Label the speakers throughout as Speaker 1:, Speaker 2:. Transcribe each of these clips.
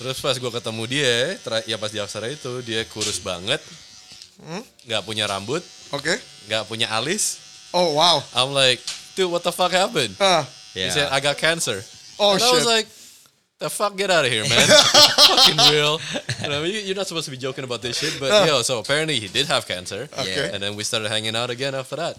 Speaker 1: Terus pas gue ketemu dia, tra- ya pas di Aksara itu dia kurus banget, nggak punya rambut,
Speaker 2: Oke.
Speaker 1: nggak punya alis.
Speaker 2: Oh wow.
Speaker 1: I'm like, dude, what the fuck happened?
Speaker 2: Ah.
Speaker 1: He
Speaker 3: Yeah.
Speaker 1: said, I got cancer.
Speaker 2: Oh,
Speaker 1: and I was
Speaker 2: shit.
Speaker 1: like, the fuck, get out of here, man. Fucking real. You know, you- you're not supposed to be joking about this shit, but yo, so apparently he did have cancer.
Speaker 2: Okay.
Speaker 1: And then we started hanging out again after that.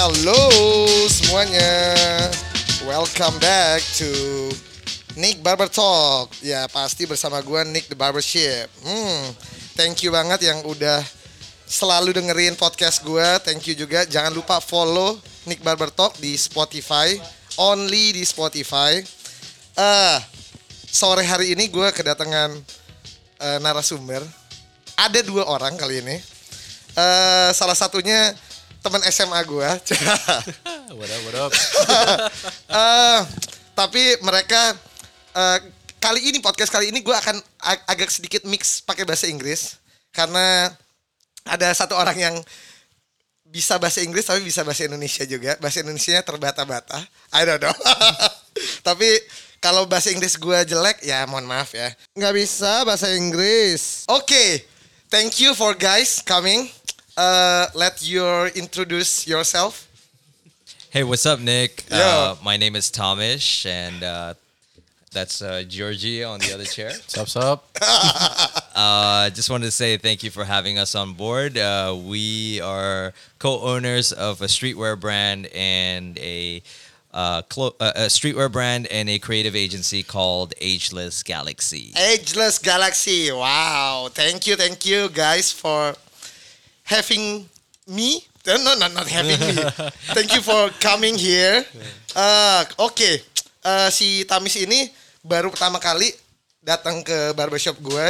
Speaker 2: Halo semuanya. Welcome back to Nick Barber Talk. Ya pasti bersama gua Nick the Barbership. Hmm, thank you banget yang udah selalu dengerin podcast gua. Thank you juga. Jangan lupa follow Nick Barber Talk di Spotify. Only di Spotify. Eh, sore hari ini gua kedatangan eh, narasumber. Ada dua orang kali ini. Eh, salah satunya teman SMA gua.
Speaker 1: what up, what up?
Speaker 2: Eh, tapi mereka eh, kali ini podcast kali ini gue akan ag- agak sedikit mix pakai bahasa Inggris karena ada satu orang yang bisa bahasa Inggris tapi bisa bahasa Indonesia juga. Bahasa Indonesia terbata-bata. I don't know. tapi kalau bahasa Inggris gue jelek ya mohon maaf ya. Nggak bisa bahasa Inggris. Oke, thank you for guys coming. Uh, let you introduce yourself.
Speaker 3: Hey, what's up, Nick?
Speaker 2: Yeah.
Speaker 3: Uh, my name is Tomish, and uh, that's uh, Georgie on the other chair.
Speaker 1: What's up?
Speaker 3: Uh, just wanted to say thank you for having us on board. Uh, we are co-owners of a streetwear brand and a uh, clo- uh, a streetwear brand and a creative agency called Ageless Galaxy.
Speaker 2: Ageless Galaxy. Wow. Thank you, thank you guys for having me. Uh, No, no, not having me. Thank you for coming here. Uh, Oke, Uh, si Tamis ini baru pertama kali datang ke barbershop gue.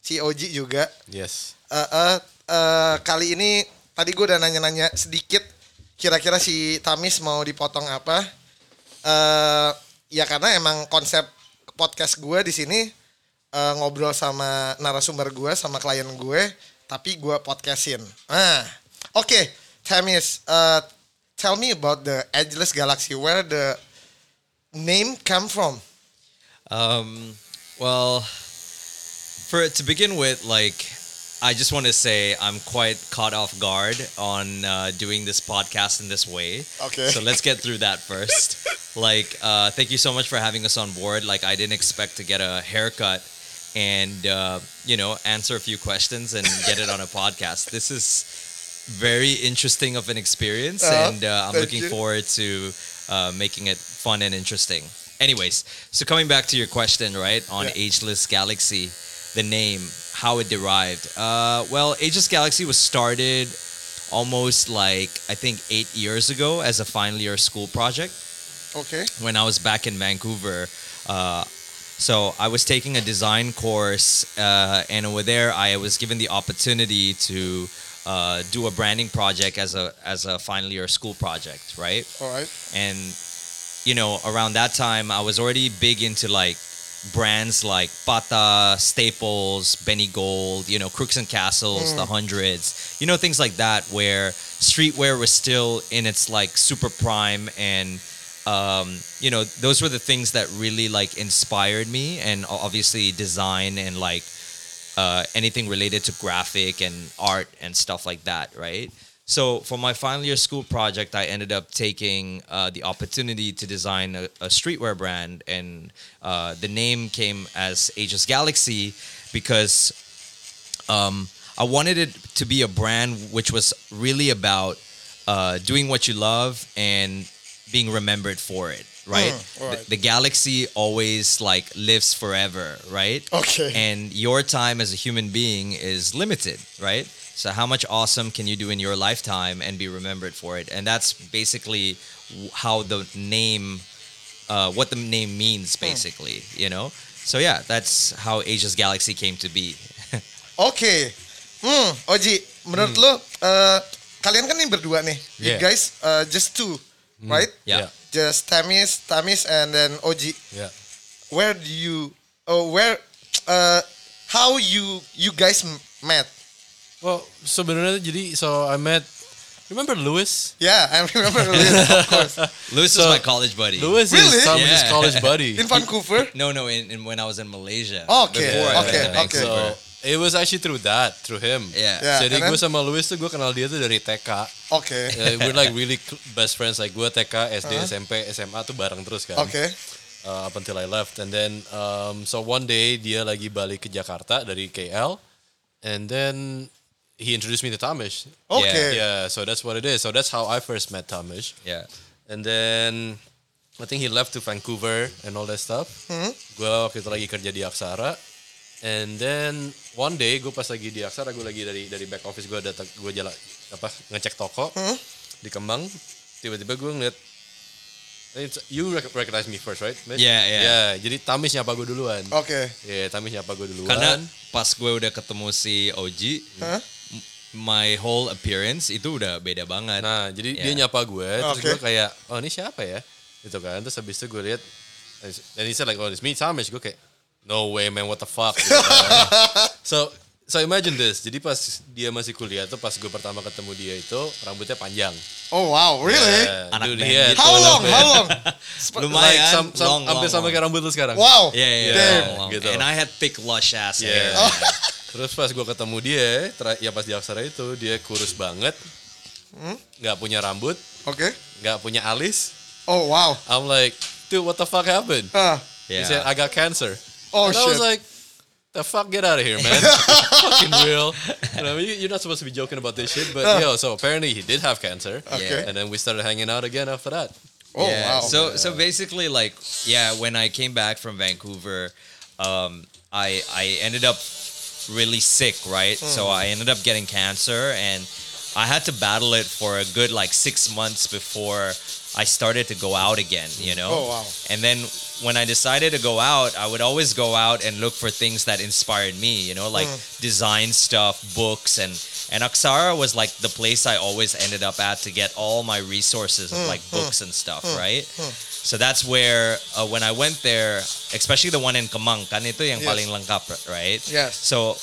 Speaker 2: Si Oji juga.
Speaker 1: Yes.
Speaker 2: Uh, uh, uh, kali ini tadi gue udah nanya-nanya sedikit. Kira-kira si Tamis mau dipotong apa? Eh, ya karena emang konsep podcast gue di sini eh, ngobrol sama narasumber gue, sama klien gue, tapi gue podcastin. Ah, oke, Tamis, uh, tell me about the Ageless Galaxy. Where the name come from?
Speaker 3: Um, well, for to begin with, like, I just want to say I'm quite caught off guard on uh, doing this podcast in this way.
Speaker 2: Okay.
Speaker 3: So let's get through that first. like, uh, thank you so much for having us on board. Like, I didn't expect to get a haircut and uh, you know answer a few questions and get it on a podcast. This is very interesting of an experience,
Speaker 2: Uh-huh.
Speaker 3: and uh, I'm
Speaker 2: Thank
Speaker 3: looking
Speaker 2: you.
Speaker 3: forward to uh, making it fun and interesting. Anyways, so coming back to your question, right, on
Speaker 2: Yeah.
Speaker 3: Ageless Galaxy, the name, how it derived. Uh, well, Ageless Galaxy was started almost like I think eight years ago as a final year school project
Speaker 2: Okay.
Speaker 3: when I was back in Vancouver. Uh, so I was taking a design course, uh, and over there I was given the opportunity to uh, do a branding project as a as a final year school project, right?
Speaker 2: All right.
Speaker 3: And you know, around that time I was already big into like brands like Patta, Staples, Benny Gold, you know, Crooks and Castles, the hundreds, you know, things like that where streetwear was still in its like super prime and um, you know, those were the things that really like inspired me and obviously design and like uh, anything related to graphic and art and stuff like that, right? So for my final year school project, I ended up taking uh, the opportunity to design a, a streetwear brand, and uh, the name came as Ageless Galaxy because um, I wanted it to be a brand which was really about uh, doing what you love and being remembered for it, right?
Speaker 2: Mm, alright.
Speaker 3: the, the galaxy always like lives forever, right?
Speaker 2: Okay.
Speaker 3: And your time as a human being is limited, right? So how much awesome can you do in your lifetime and be remembered for it? And that's basically how the name, uh, what the name means, basically, you know. So yeah, that's how Ageless Galaxy came to be.
Speaker 2: okay. Hmm, Oji, menurut lo eh, kalian kan ini berdua nih. You guys uh, just two, right?
Speaker 3: Yeah.
Speaker 1: Yeah.
Speaker 2: just Tamis, Tamis, and then OG.
Speaker 1: Yeah.
Speaker 2: Where do you? Oh, where? Uh, how you you guys met?
Speaker 1: Well, sebenarnya jadi so I met remember Lewis?
Speaker 2: Yeah, I remember Lewis, of course.
Speaker 3: Lewis
Speaker 1: So-
Speaker 3: is my college buddy.
Speaker 1: Lewis
Speaker 2: Really?
Speaker 1: is Thomas's
Speaker 3: Yeah.
Speaker 1: college buddy.
Speaker 2: In Vancouver.
Speaker 3: No, no, in, in when I was in Malaysia.
Speaker 2: Okay,
Speaker 3: Before I went
Speaker 2: okay, okay.
Speaker 1: So it was actually through that, through him.
Speaker 3: Yeah.
Speaker 2: Yeah.
Speaker 1: Jadi gue sama Lewis tuh gue kenal dia tuh dari TK.
Speaker 2: Okay.
Speaker 1: Uh, we're like really best friends. Like gue TK, SD, SMP, SMA tuh bareng terus kan.
Speaker 2: Okay.
Speaker 1: Uh, up until I left, and then um, so one day dia lagi balik ke Jakarta dari KL, and then he introduced me to Tamish.
Speaker 2: Okay.
Speaker 1: Yeah, so that's what it is. So that's how I first met Tamish.
Speaker 3: Yeah.
Speaker 1: And then I think he left to Vancouver and all that stuff.
Speaker 2: Hmm.
Speaker 1: Gue waktu itu lagi kerja di Aksara. And then one day gue pas lagi di Aksara, gue lagi dari dari back office gue datang, gue jalan apa ngecek toko
Speaker 2: Hmm.
Speaker 1: di Kemang. Tiba-tiba gue ngeliat It's, you rec- recognize me first, right? Mitch?
Speaker 3: Yeah, yeah.
Speaker 1: Yeah, jadi Tamis nyapa gue duluan.
Speaker 2: Okay.
Speaker 1: Iya, Tamis nyapa gue duluan.
Speaker 3: Karena pas gue udah ketemu si OG,
Speaker 2: Huh?
Speaker 3: my whole appearance itu udah beda banget.
Speaker 1: Nah, jadi dia
Speaker 3: Yeah.
Speaker 1: nyapa gue, terus
Speaker 2: Oke.
Speaker 1: gue kayak, oh ini siapa ya? Gitu kan. Terus habis itu gue lihat, and he said like, oh it's me, Tamish. Gue kayak, no way man, what the fuck. Gitu kan. so, so imagine this. Jadi pas dia masih kuliah tuh, pas gue pertama ketemu dia itu, rambutnya panjang.
Speaker 2: Oh wow, really?
Speaker 1: Yeah,
Speaker 3: Anak
Speaker 1: dude, he had
Speaker 3: gitu.
Speaker 2: How long?
Speaker 1: it.
Speaker 2: How long?
Speaker 3: Lumayan,
Speaker 1: Like, some, some,
Speaker 3: long,
Speaker 1: hampir
Speaker 3: long,
Speaker 1: sama
Speaker 3: long.
Speaker 1: kayak rambut lu sekarang.
Speaker 2: Wow.
Speaker 3: Yeah, yeah,
Speaker 1: Damn.
Speaker 3: long, long.
Speaker 1: Gitu.
Speaker 3: And I had thick lush ass
Speaker 1: Yeah.
Speaker 3: hair.
Speaker 1: Terus pas gue ketemu dia, ya pas di Aksara itu, dia kurus banget. Nggak punya rambut,
Speaker 2: Okay.
Speaker 1: nggak punya alis.
Speaker 2: Oh wow.
Speaker 1: I'm like, dude, what the fuck happened?
Speaker 2: Uh,
Speaker 1: He
Speaker 3: Yeah.
Speaker 1: said, I got cancer.
Speaker 2: Oh
Speaker 1: and I was
Speaker 2: shit.
Speaker 1: like, the fuck, get out of here, man. Fucking real. You know, you- you're not supposed to be joking about this shit, but yo, so apparently he did have cancer.
Speaker 2: Okay.
Speaker 1: And then we started hanging out again after that.
Speaker 2: oh
Speaker 3: yeah.
Speaker 2: wow.
Speaker 3: So so basically, like, yeah, when I came back from Vancouver, um, I I ended up really sick, right? So
Speaker 2: Hmm.
Speaker 3: I ended up getting cancer, and I had to battle it for a good like six months before I started to go out again. You know.
Speaker 2: Oh, wow.
Speaker 3: And then when I decided to go out, I would always go out and look for things that inspired me. You know, like mm. design stuff, books, and and Aksara was like the place I always ended up at to get all my resources of mm, like mm. books and stuff, right? So that's where uh, when I went there, especially the one in Kemang, kan ito yung
Speaker 2: Yes.
Speaker 3: paling langkap, right?
Speaker 2: Yes.
Speaker 3: So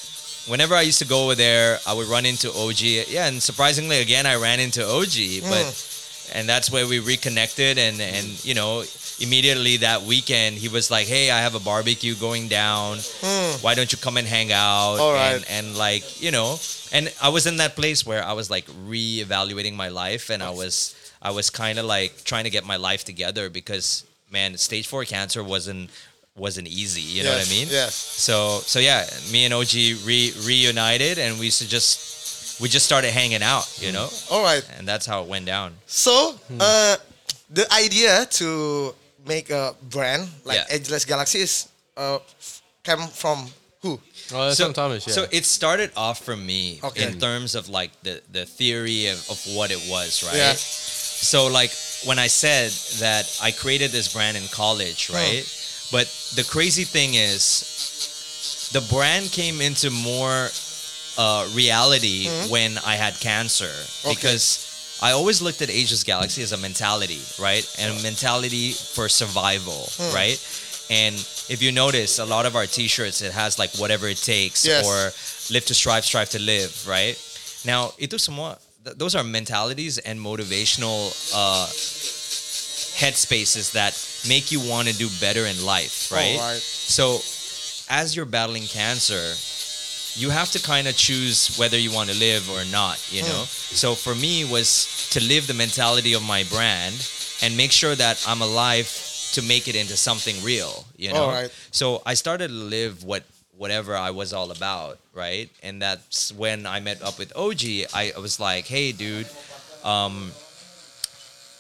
Speaker 3: whenever I used to go over there, I would run into OG. Yeah, and surprisingly again I ran into OG, but and that's where we reconnected and and you know immediately that weekend he was like hey i have a barbecue going down. Hmm. Why don't you come and hang out?
Speaker 2: All right.
Speaker 3: and, and like you know and i was in that place where i was like re-evaluating my life and i was i was kind of like trying to get my life together because man stage four cancer wasn't wasn't easy you know what i mean?
Speaker 2: Yes.
Speaker 3: so so yeah, me and OG re- reunited, and we used to just we just started hanging out, you know,
Speaker 2: All right.
Speaker 3: and that's how it went down.
Speaker 2: So, uh, the idea to make a brand like
Speaker 3: Yeah.
Speaker 2: Ageless Galaxy is uh, came from who?
Speaker 1: Oh, that's
Speaker 3: so,
Speaker 1: from Thomas, yeah.
Speaker 3: so it started off from me
Speaker 2: Okay.
Speaker 3: in terms of like the the theory of, of what it was, right?
Speaker 2: Yeah.
Speaker 3: So like when I said that I created this brand in college,
Speaker 2: Hmm.
Speaker 3: right? But the crazy thing is the brand came into more uh, reality when I had cancer.
Speaker 2: Okay.
Speaker 3: because I always looked at Ageless Galaxy as a mentality, right? And a mentality for survival,
Speaker 2: Hmm.
Speaker 3: right? And if you notice, a lot of our T-shirts it has like whatever it takes
Speaker 2: Yes.
Speaker 3: or live to strive, strive to live, right? Now, ito semua, th- those are mentalities and motivational uh, headspaces that make you want to do better in life, right?
Speaker 2: Right.
Speaker 3: So, as you're battling cancer, you have to kind of choose whether you want to live or not, you know? So, for me, was to live the mentality of my brand and make sure that I'm alive to make it into something real, you know? So, I started to live what whatever I was all about, right? And that's when I met up with OG. I, I was like, hey, dude, um,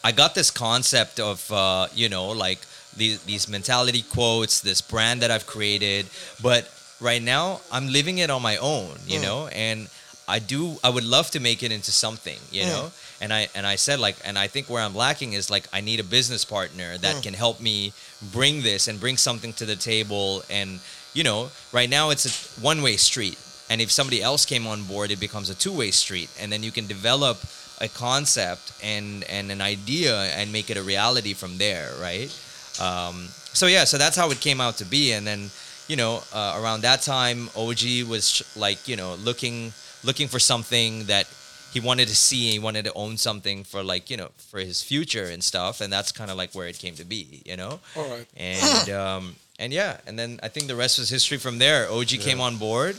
Speaker 3: I got this concept of uh, you know like these these mentality quotes, this brand that I've created, but right now I'm living it on my own, you mm. know, and I do I would love to make it into something, you know. Mm. And I and I said like and I think where I'm lacking is like I need a business partner that mm. can help me bring this and bring something to the table. And you know, right now it's a one-way street. And if somebody else came on board, it becomes a two-way street. And then you can develop a concept and and an idea and make it a reality from there, right? Um, so yeah, so that's how it came out to be, and then you know uh, around that time, OG was sh- like you know looking looking for something that he wanted to see he wanted to own something for like you know for his future and stuff. And that's kind of like where it came to be you know?
Speaker 2: All right.
Speaker 3: and um, and yeah and then i think the rest was history from there. Og came on board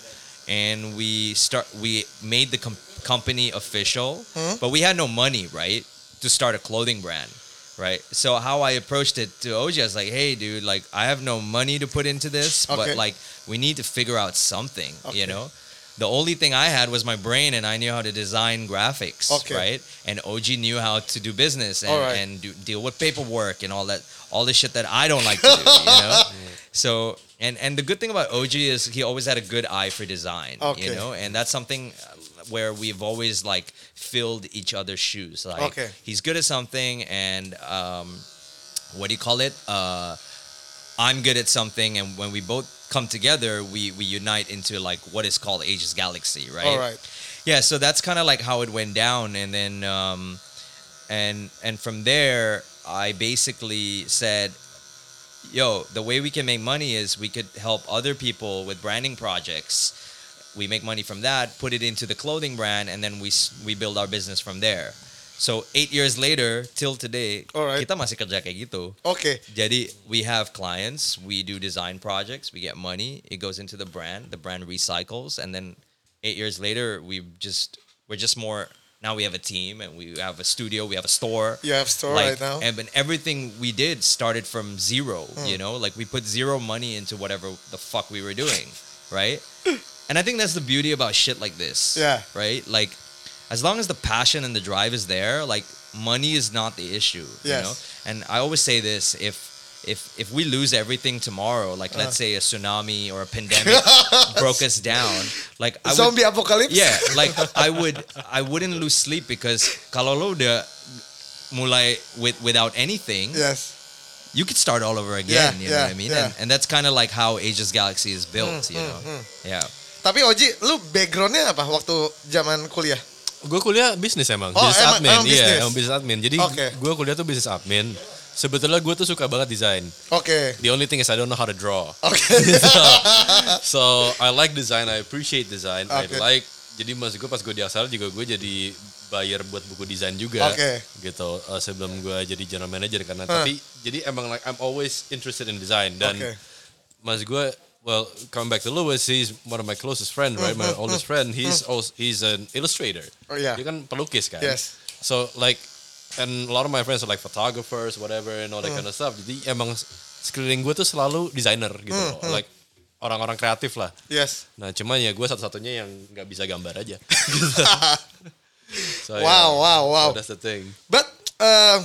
Speaker 3: and we start we made the com- company official. But we had no money right to start a clothing brand right so how i approached it to og i was like hey dude like i have no money to put into this
Speaker 2: Okay.
Speaker 3: but like we need to figure out something
Speaker 2: Okay.
Speaker 3: you know the only thing I had was my brain, and I knew how to design graphics,
Speaker 2: Okay.
Speaker 3: right? And OG knew how to do business and,
Speaker 2: All right.
Speaker 3: and do, deal with paperwork and all that, all the shit that I don't like to do, you know. So, and and the good thing about OG is he always had a good eye for design,
Speaker 2: Okay.
Speaker 3: you know, and that's something where we've always like filled each other's shoes. Like
Speaker 2: Okay.
Speaker 3: he's good at something, and um, what do you call it? Uh, I'm good at something, and when we both come together, we we unite into like what is called Ageless Galaxy, right?
Speaker 2: All right.
Speaker 3: Yeah, so that's kind of like how it went down, and then um, and and from there, I basically said, "Yo, the way we can make money is we could help other people with branding projects. We make money from that, put it into the clothing brand, and then we we build our business from there." So eight years later, till today,
Speaker 2: Alright.
Speaker 3: kita masih kerja kayak gitu.
Speaker 2: Okay.
Speaker 3: Jadi we have clients, we do design projects, we get money, it goes into the brand, the brand recycles, and then eight years later we just we're just more now we have a team and we have a studio, we have a store.
Speaker 2: You have store
Speaker 3: like
Speaker 2: right now.
Speaker 3: and, and everything we did started from zero,
Speaker 2: Hmm.
Speaker 3: you know? Like we put zero money into whatever the fuck we were doing, right? and I think that's the beauty about shit like this.
Speaker 2: Yeah.
Speaker 3: Right? Like as long as the passion and the drive is there, like money is not the issue. You
Speaker 2: Yes.
Speaker 3: know? And I always say this: if if if we lose everything tomorrow, like let's
Speaker 2: Uh.
Speaker 3: say a tsunami or a pandemic broke us down, like I would,
Speaker 2: Zombie apocalypse.
Speaker 3: yeah, like I would I wouldn't lose sleep because kalau lo udah mulai with without anything,
Speaker 2: Yes.
Speaker 3: you could start all over again.
Speaker 2: Yeah,
Speaker 3: you know
Speaker 2: yeah,
Speaker 3: what I mean?
Speaker 2: yeah.
Speaker 3: And, and that's kind of like how Ageless Galaxy is built. Mm, you mm, know? Mm. Yeah.
Speaker 2: Tapi Oji, lu backgroundnya apa waktu zaman kuliah?
Speaker 1: Gue kuliah bisnis emang,
Speaker 2: Oh,
Speaker 1: bisnis admin.
Speaker 2: emang bisnis?
Speaker 1: Iya, emang bisnis admin. Jadi
Speaker 2: Oke.
Speaker 1: gue kuliah tuh bisnis admin. Sebetulnya gue tuh suka banget desain.
Speaker 2: Oke.
Speaker 1: The only thing is I don't know how to draw.
Speaker 2: Oke.
Speaker 1: So I like design, I appreciate design,
Speaker 2: Oke.
Speaker 1: I like. Jadi maksud gue pas gue di Aksara juga gue jadi buyer buat buku desain juga.
Speaker 2: Oke.
Speaker 1: Gitu uh, sebelum gue jadi general manager karena tapi jadi emang like I'm always interested in design dan
Speaker 2: Oke.
Speaker 1: mas gue well coming back to Lewis he's one of my closest friend right? My oldest friend he's also he's an illustrator.
Speaker 2: Oh, iya.
Speaker 1: dia kan pelukis kan
Speaker 2: Yes.
Speaker 1: so like and a lot of my friends are like photographers whatever and all that kind of stuff. Jadi emang sekeliling gue tuh selalu designer gitu loh. like orang-orang kreatif lah.
Speaker 2: Yes.
Speaker 1: nah cuman ya gue satu-satunya yang nggak bisa gambar aja. So,
Speaker 2: Wow, wow, wow.
Speaker 1: so that's the thing.
Speaker 2: But uh,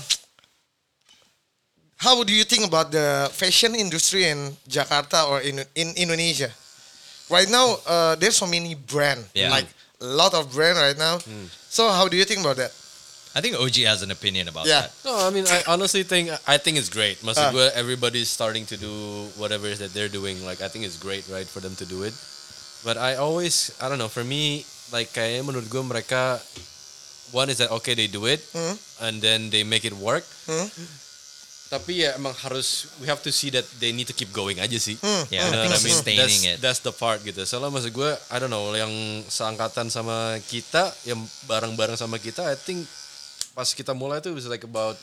Speaker 2: how do you think about the fashion industry in Jakarta or in in Indonesia? Right now, uh, there's so many brand,
Speaker 3: Yeah.
Speaker 2: like a lot of brand right now.
Speaker 1: Hmm.
Speaker 2: So how do you think about that?
Speaker 3: I think OG has an opinion about
Speaker 2: Yeah.
Speaker 3: that.
Speaker 1: No, I mean, I honestly think I think it's great. Maksud gue, everybody's starting to do whatever it is that they're doing. Like, I think it's great, right, for them to do it. But I always, I don't know. For me, like, kayaknya menurut gue mereka, one is that okay they do it,
Speaker 2: Hmm.
Speaker 1: and then they make it work.
Speaker 2: Hmm.
Speaker 1: Tapi ya emang harus we have to see that they need to keep going aja sih.
Speaker 2: Hmm.
Speaker 3: Yeah,
Speaker 1: what I mean?
Speaker 3: sustaining
Speaker 1: that's,
Speaker 3: it.
Speaker 1: That's the part gitu. Soalnya maksud gue, I don't know, yang seangkatan sama kita, yang bareng-bareng sama kita, I think pas kita mulai tuh was like about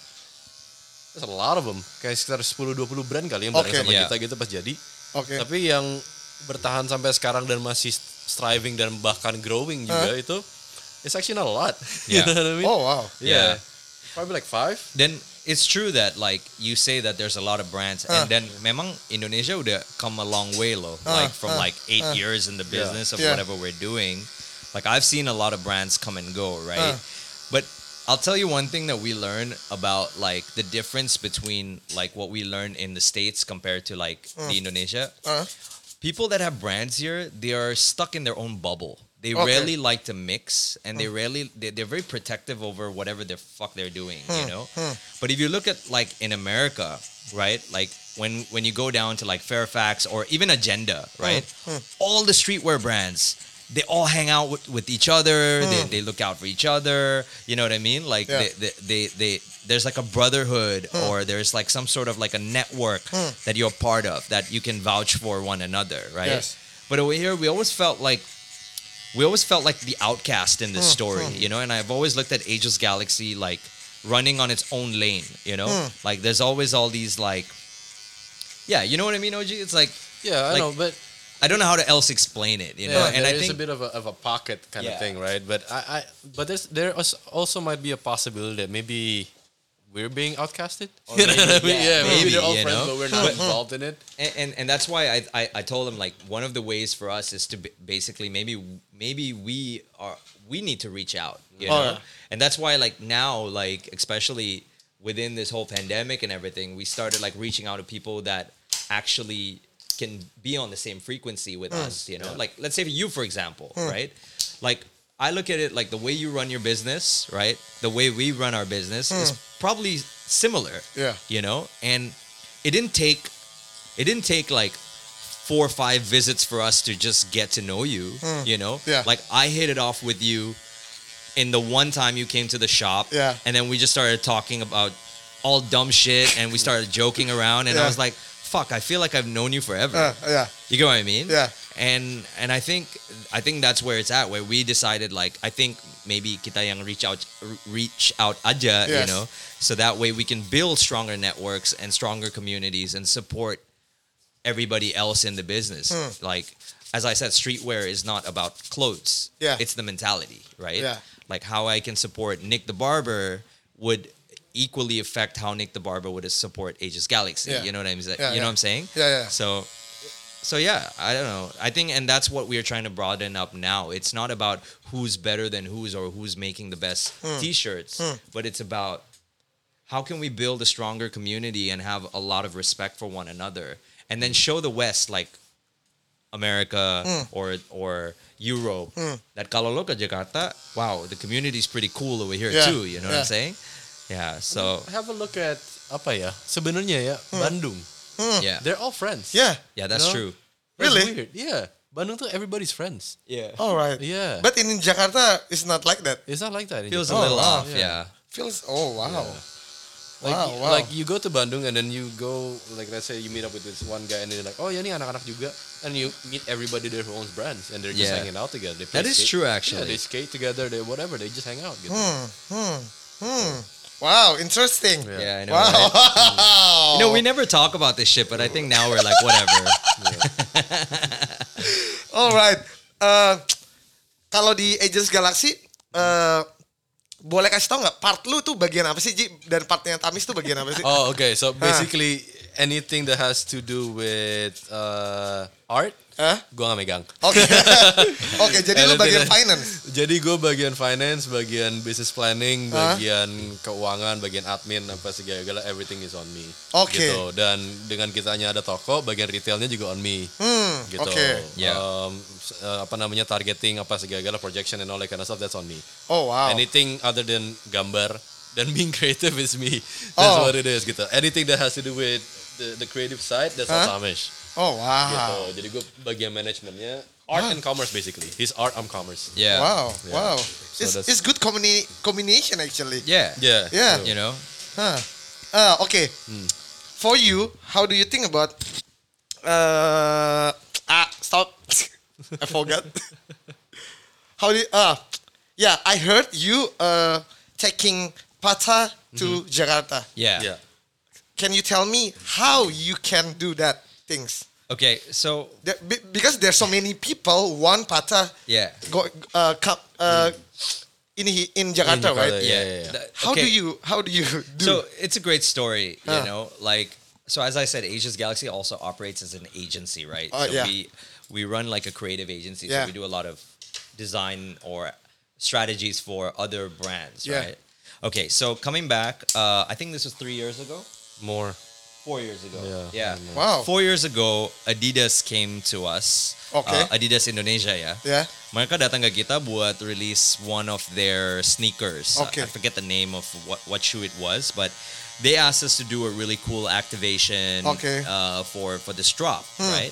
Speaker 1: there's a lot of them. Kayak sekitar 10-20 brand kali yang bareng
Speaker 2: Oke.
Speaker 1: sama
Speaker 3: Yeah.
Speaker 1: kita gitu pas jadi.
Speaker 2: Okay.
Speaker 1: Tapi yang bertahan sampai sekarang dan masih striving dan bahkan growing juga itu it's actually not a lot.
Speaker 3: Yeah.
Speaker 1: you know what I mean?
Speaker 2: Oh wow.
Speaker 1: yeah. Probably like five.
Speaker 3: Then it's true that like you say that there's a lot of brands,
Speaker 2: Ah.
Speaker 3: and then memang Indonesia udah come a long way loh.
Speaker 2: Ah,
Speaker 3: like from
Speaker 2: ah,
Speaker 3: like eight
Speaker 2: ah.
Speaker 3: years in the
Speaker 1: Yeah.
Speaker 3: business of
Speaker 2: Yeah.
Speaker 3: whatever we're doing. Like I've seen a lot of brands come and go, right? But I'll tell you one thing that we learned about like the difference between like what we learned in the states compared to like the Indonesia.
Speaker 2: Uh,
Speaker 3: People that have brands here, they are stuck in their own bubble. They
Speaker 2: Okay.
Speaker 3: rarely like to mix, and they hmm. rarely they, they're very protective over whatever the fuck they're doing. You hmm. know. Hmm. But if you look at like in America, right? Like when when you go down to like Fairfax or even Agenda, right? All the streetwear brands, they all hang out with, with each other. They, they look out for each other. You know what I mean? Like
Speaker 2: Yeah.
Speaker 3: they, they, they, they there's like a brotherhood or there's like some sort of like a network that you're part of that you can vouch for one another, right?
Speaker 2: Yes.
Speaker 3: But over here, we always felt like we always felt like the outcast in this hmm, story, hmm. you know. And I've always looked at Ageless Galaxy like running on its own lane, you know. Hmm. Like there's always all these like, yeah, you know what I mean, OG. It's like
Speaker 1: Yeah, I
Speaker 3: Like,
Speaker 1: know, but
Speaker 3: I don't know how to else explain it, you know.
Speaker 1: yeah,
Speaker 3: and
Speaker 1: there
Speaker 3: I
Speaker 1: is
Speaker 3: think
Speaker 1: a bit of a, of a pocket kind
Speaker 3: Yeah.
Speaker 1: of thing, right? But I, I but there's there is- also might be a possibility that maybe we're being outcasted.
Speaker 3: Or
Speaker 1: You know what I
Speaker 3: maybe-
Speaker 1: mean?
Speaker 3: yeah,
Speaker 1: yeah, maybe,
Speaker 3: maybe,
Speaker 1: they're all
Speaker 3: you
Speaker 1: friends,
Speaker 3: know?
Speaker 1: but we're not involved in it.
Speaker 3: and, and and that's why I, I I told him like one of the ways for us is to b- basically maybe maybe we are we need to reach out you
Speaker 2: Oh,
Speaker 3: know
Speaker 2: yeah.
Speaker 3: and that's why like now like especially within this whole pandemic and everything we started like reaching out to people that actually can be on the same frequency with
Speaker 2: Hmm.
Speaker 3: us you know like let's say for you for example right like I look at it like the way you run your business right the way we run our business is probably similar
Speaker 2: Hmm. Yeah.
Speaker 3: you know and it didn't take it didn't take like four or five visits for us to just get to know you you know
Speaker 2: Hmm. Yeah.
Speaker 3: like i hit it off with you in the one time you came to the shop
Speaker 2: Yeah.
Speaker 3: and then we just started talking about all dumb shit and we started joking around and i was like fuck i feel like i've known you forever
Speaker 2: Uh, yeah.
Speaker 3: you get what I mean?
Speaker 2: Yeah.
Speaker 3: And and I think I think that's where it's at. Where we decided like I think maybe kita yang reach out reach out aja, you know, so that way we can build stronger networks and stronger communities and support everybody else in the business.
Speaker 2: Hmm.
Speaker 3: Like as I said, streetwear is not about clothes.
Speaker 2: Yeah.
Speaker 3: It's the mentality, right?
Speaker 2: Yeah.
Speaker 3: Like how I can support Nick the Barber would equally affect how Nick the Barber would support Ageless Galaxy.
Speaker 2: Yeah.
Speaker 3: You know what I'm saying?
Speaker 2: Yeah,
Speaker 3: you know
Speaker 2: yeah.
Speaker 3: what I'm saying?
Speaker 2: Yeah, yeah.
Speaker 3: So, so yeah, I don't know. I think, and that's what we're trying to broaden up now. It's not about who's better than who's or who's making the best
Speaker 2: Hmm.
Speaker 3: T-shirts, but it's about how can we build a stronger community and have a lot of respect for one another, and then show the West like America
Speaker 2: Hmm.
Speaker 3: or or Europe that kalau lo ke Jakarta, wow, the community is pretty cool over here
Speaker 2: Yeah,
Speaker 3: too. You know what I'm saying? Yeah. So
Speaker 1: Have a look at apa ya? Sebenarnya ya, Bandung. Hmm.
Speaker 3: yeah,
Speaker 1: They're all friends.
Speaker 2: Hmm. Yeah.
Speaker 3: yeah, that's
Speaker 1: No?
Speaker 3: true.
Speaker 1: That's
Speaker 2: Really?
Speaker 1: weird. Yeah. Bandung tuh everybody's friends.
Speaker 3: Yeah.
Speaker 2: All right.
Speaker 1: Yeah.
Speaker 2: But in Jakarta, it's not like that.
Speaker 1: It's not like that. in
Speaker 3: Feels a
Speaker 1: Japan.
Speaker 3: little oh,
Speaker 2: wow.
Speaker 3: off. Yeah.
Speaker 2: Feels. Oh wow.
Speaker 1: Like,
Speaker 2: Wow, wow.
Speaker 1: like you go to Bandung and then you go like let's say you meet up with this one guy and then you're like oh yeah ini anak-anak juga and you meet everybody there who owns brands and they're just
Speaker 3: Yeah.
Speaker 1: hanging out together. They play
Speaker 3: That is
Speaker 1: skate-
Speaker 3: true,
Speaker 1: Yeah,
Speaker 3: actually.
Speaker 1: they skate together. They whatever. They just hang out. Gitu.
Speaker 2: Wow. Interesting.
Speaker 1: Yeah.
Speaker 3: Yeah, I know.
Speaker 2: Wow.
Speaker 3: right? You know, we never talk about this shit, but I think now we're like, whatever.
Speaker 2: All right. Uh, kalau di Ageless Galaxy, uh, boleh kasih tau nggak part lu tuh bagian apa sih Ji? Dan partnya Tamis tuh bagian apa sih?
Speaker 1: Oh, okay. So basically anything that has to do with uh, art,
Speaker 2: Hah?
Speaker 1: gua gak megang.
Speaker 2: Oke. Oke, jadi lu bagian finance.
Speaker 1: Jadi gue bagian finance, bagian business planning,
Speaker 2: Hah?
Speaker 1: bagian keuangan, bagian admin apa segala everything is on me.
Speaker 2: Oke.
Speaker 1: Gitu. Dan dengan kitanya ada toko, bagian retailnya juga on me.
Speaker 2: Hmm,
Speaker 1: Gitu.
Speaker 2: oke.
Speaker 3: Yeah.
Speaker 1: Um, uh, apa namanya targeting apa segala projection and all that kind of stuff that's on me.
Speaker 2: Oh wow.
Speaker 1: Anything other than gambar dan being creative is me. That's
Speaker 2: Oh.
Speaker 1: what it is gitu. Anything that has to do with the, the creative side that's
Speaker 2: Huh?
Speaker 1: on Tamish.
Speaker 2: Oh wow.
Speaker 1: Gitu. Jadi gue bagian manajemennya art and commerce basically. He's art, I'm commerce.
Speaker 3: Yeah.
Speaker 2: Wow.
Speaker 1: Yeah.
Speaker 2: Wow.
Speaker 1: So
Speaker 2: it's,
Speaker 1: that's-
Speaker 2: it's good combina- combination actually.
Speaker 3: Yeah.
Speaker 1: Yeah.
Speaker 2: Yeah.
Speaker 3: You know?
Speaker 2: Huh. Uh, okay.
Speaker 1: Hmm.
Speaker 2: For you, how do you think about? Uh, ah, stop. I forgot. how do you, uh, yeah, I heard you uh taking Patta to Jakarta.
Speaker 3: Yeah.
Speaker 1: Yeah.
Speaker 2: Can you tell me how you can do that things?
Speaker 3: Okay, so,
Speaker 2: There, be- because there's so many people one Patta
Speaker 3: yeah.
Speaker 2: go uh, come, uh in he- in Jakarta,
Speaker 1: Jakarta,
Speaker 2: right?
Speaker 1: yeah, yeah, yeah.
Speaker 3: Th-
Speaker 2: How
Speaker 3: okay.
Speaker 2: do you how do you do?
Speaker 3: So it's a great story, you
Speaker 2: Huh.
Speaker 3: know. Like so, as I said, Ageless Galaxy also operates as an agency, right?
Speaker 2: Oh,
Speaker 3: so
Speaker 2: yeah.
Speaker 3: we we run like a creative agency.
Speaker 2: Yeah.
Speaker 3: So we do a lot of design or strategies for other brands,
Speaker 2: Yeah.
Speaker 3: right? Okay, so coming back, uh, I think this was three years ago,
Speaker 1: More.
Speaker 3: Four years ago.
Speaker 1: Yeah.
Speaker 3: yeah.
Speaker 2: Wow.
Speaker 3: Four years ago, Adidas came to us.
Speaker 2: Okay.
Speaker 3: Uh, Adidas Indonesia, ya.
Speaker 2: yeah.
Speaker 3: Mereka datang ke kita buat release one of their sneakers. I-
Speaker 2: Okay.
Speaker 3: I forget the name of what, what shoe it was, but they asked us to do a really cool activation
Speaker 2: Okay. Hmm.
Speaker 3: uh, for for this drop, right?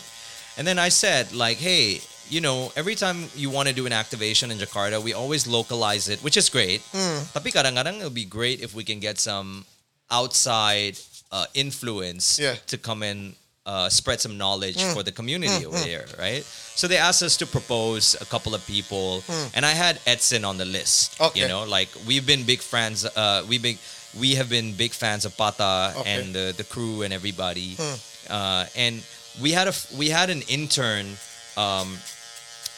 Speaker 3: And then I said like, hey, you know, every time you want to do an activation in Jakarta, we always localize it, which is great.
Speaker 2: Hmm.
Speaker 3: Tapi kadang-kadang it'll be great if we can get some outside uh, influence
Speaker 2: Yeah.
Speaker 3: to come and uh, spread some knowledge for the community over here, right? So they asked us to propose a couple of people, and I had Edson on the list.
Speaker 2: Okay.
Speaker 3: You know, like we've been big fans. Uh, we big we have been big fans of Patta
Speaker 2: Okay.
Speaker 3: and the, the crew and everybody. Uh, and we had a we had an intern um,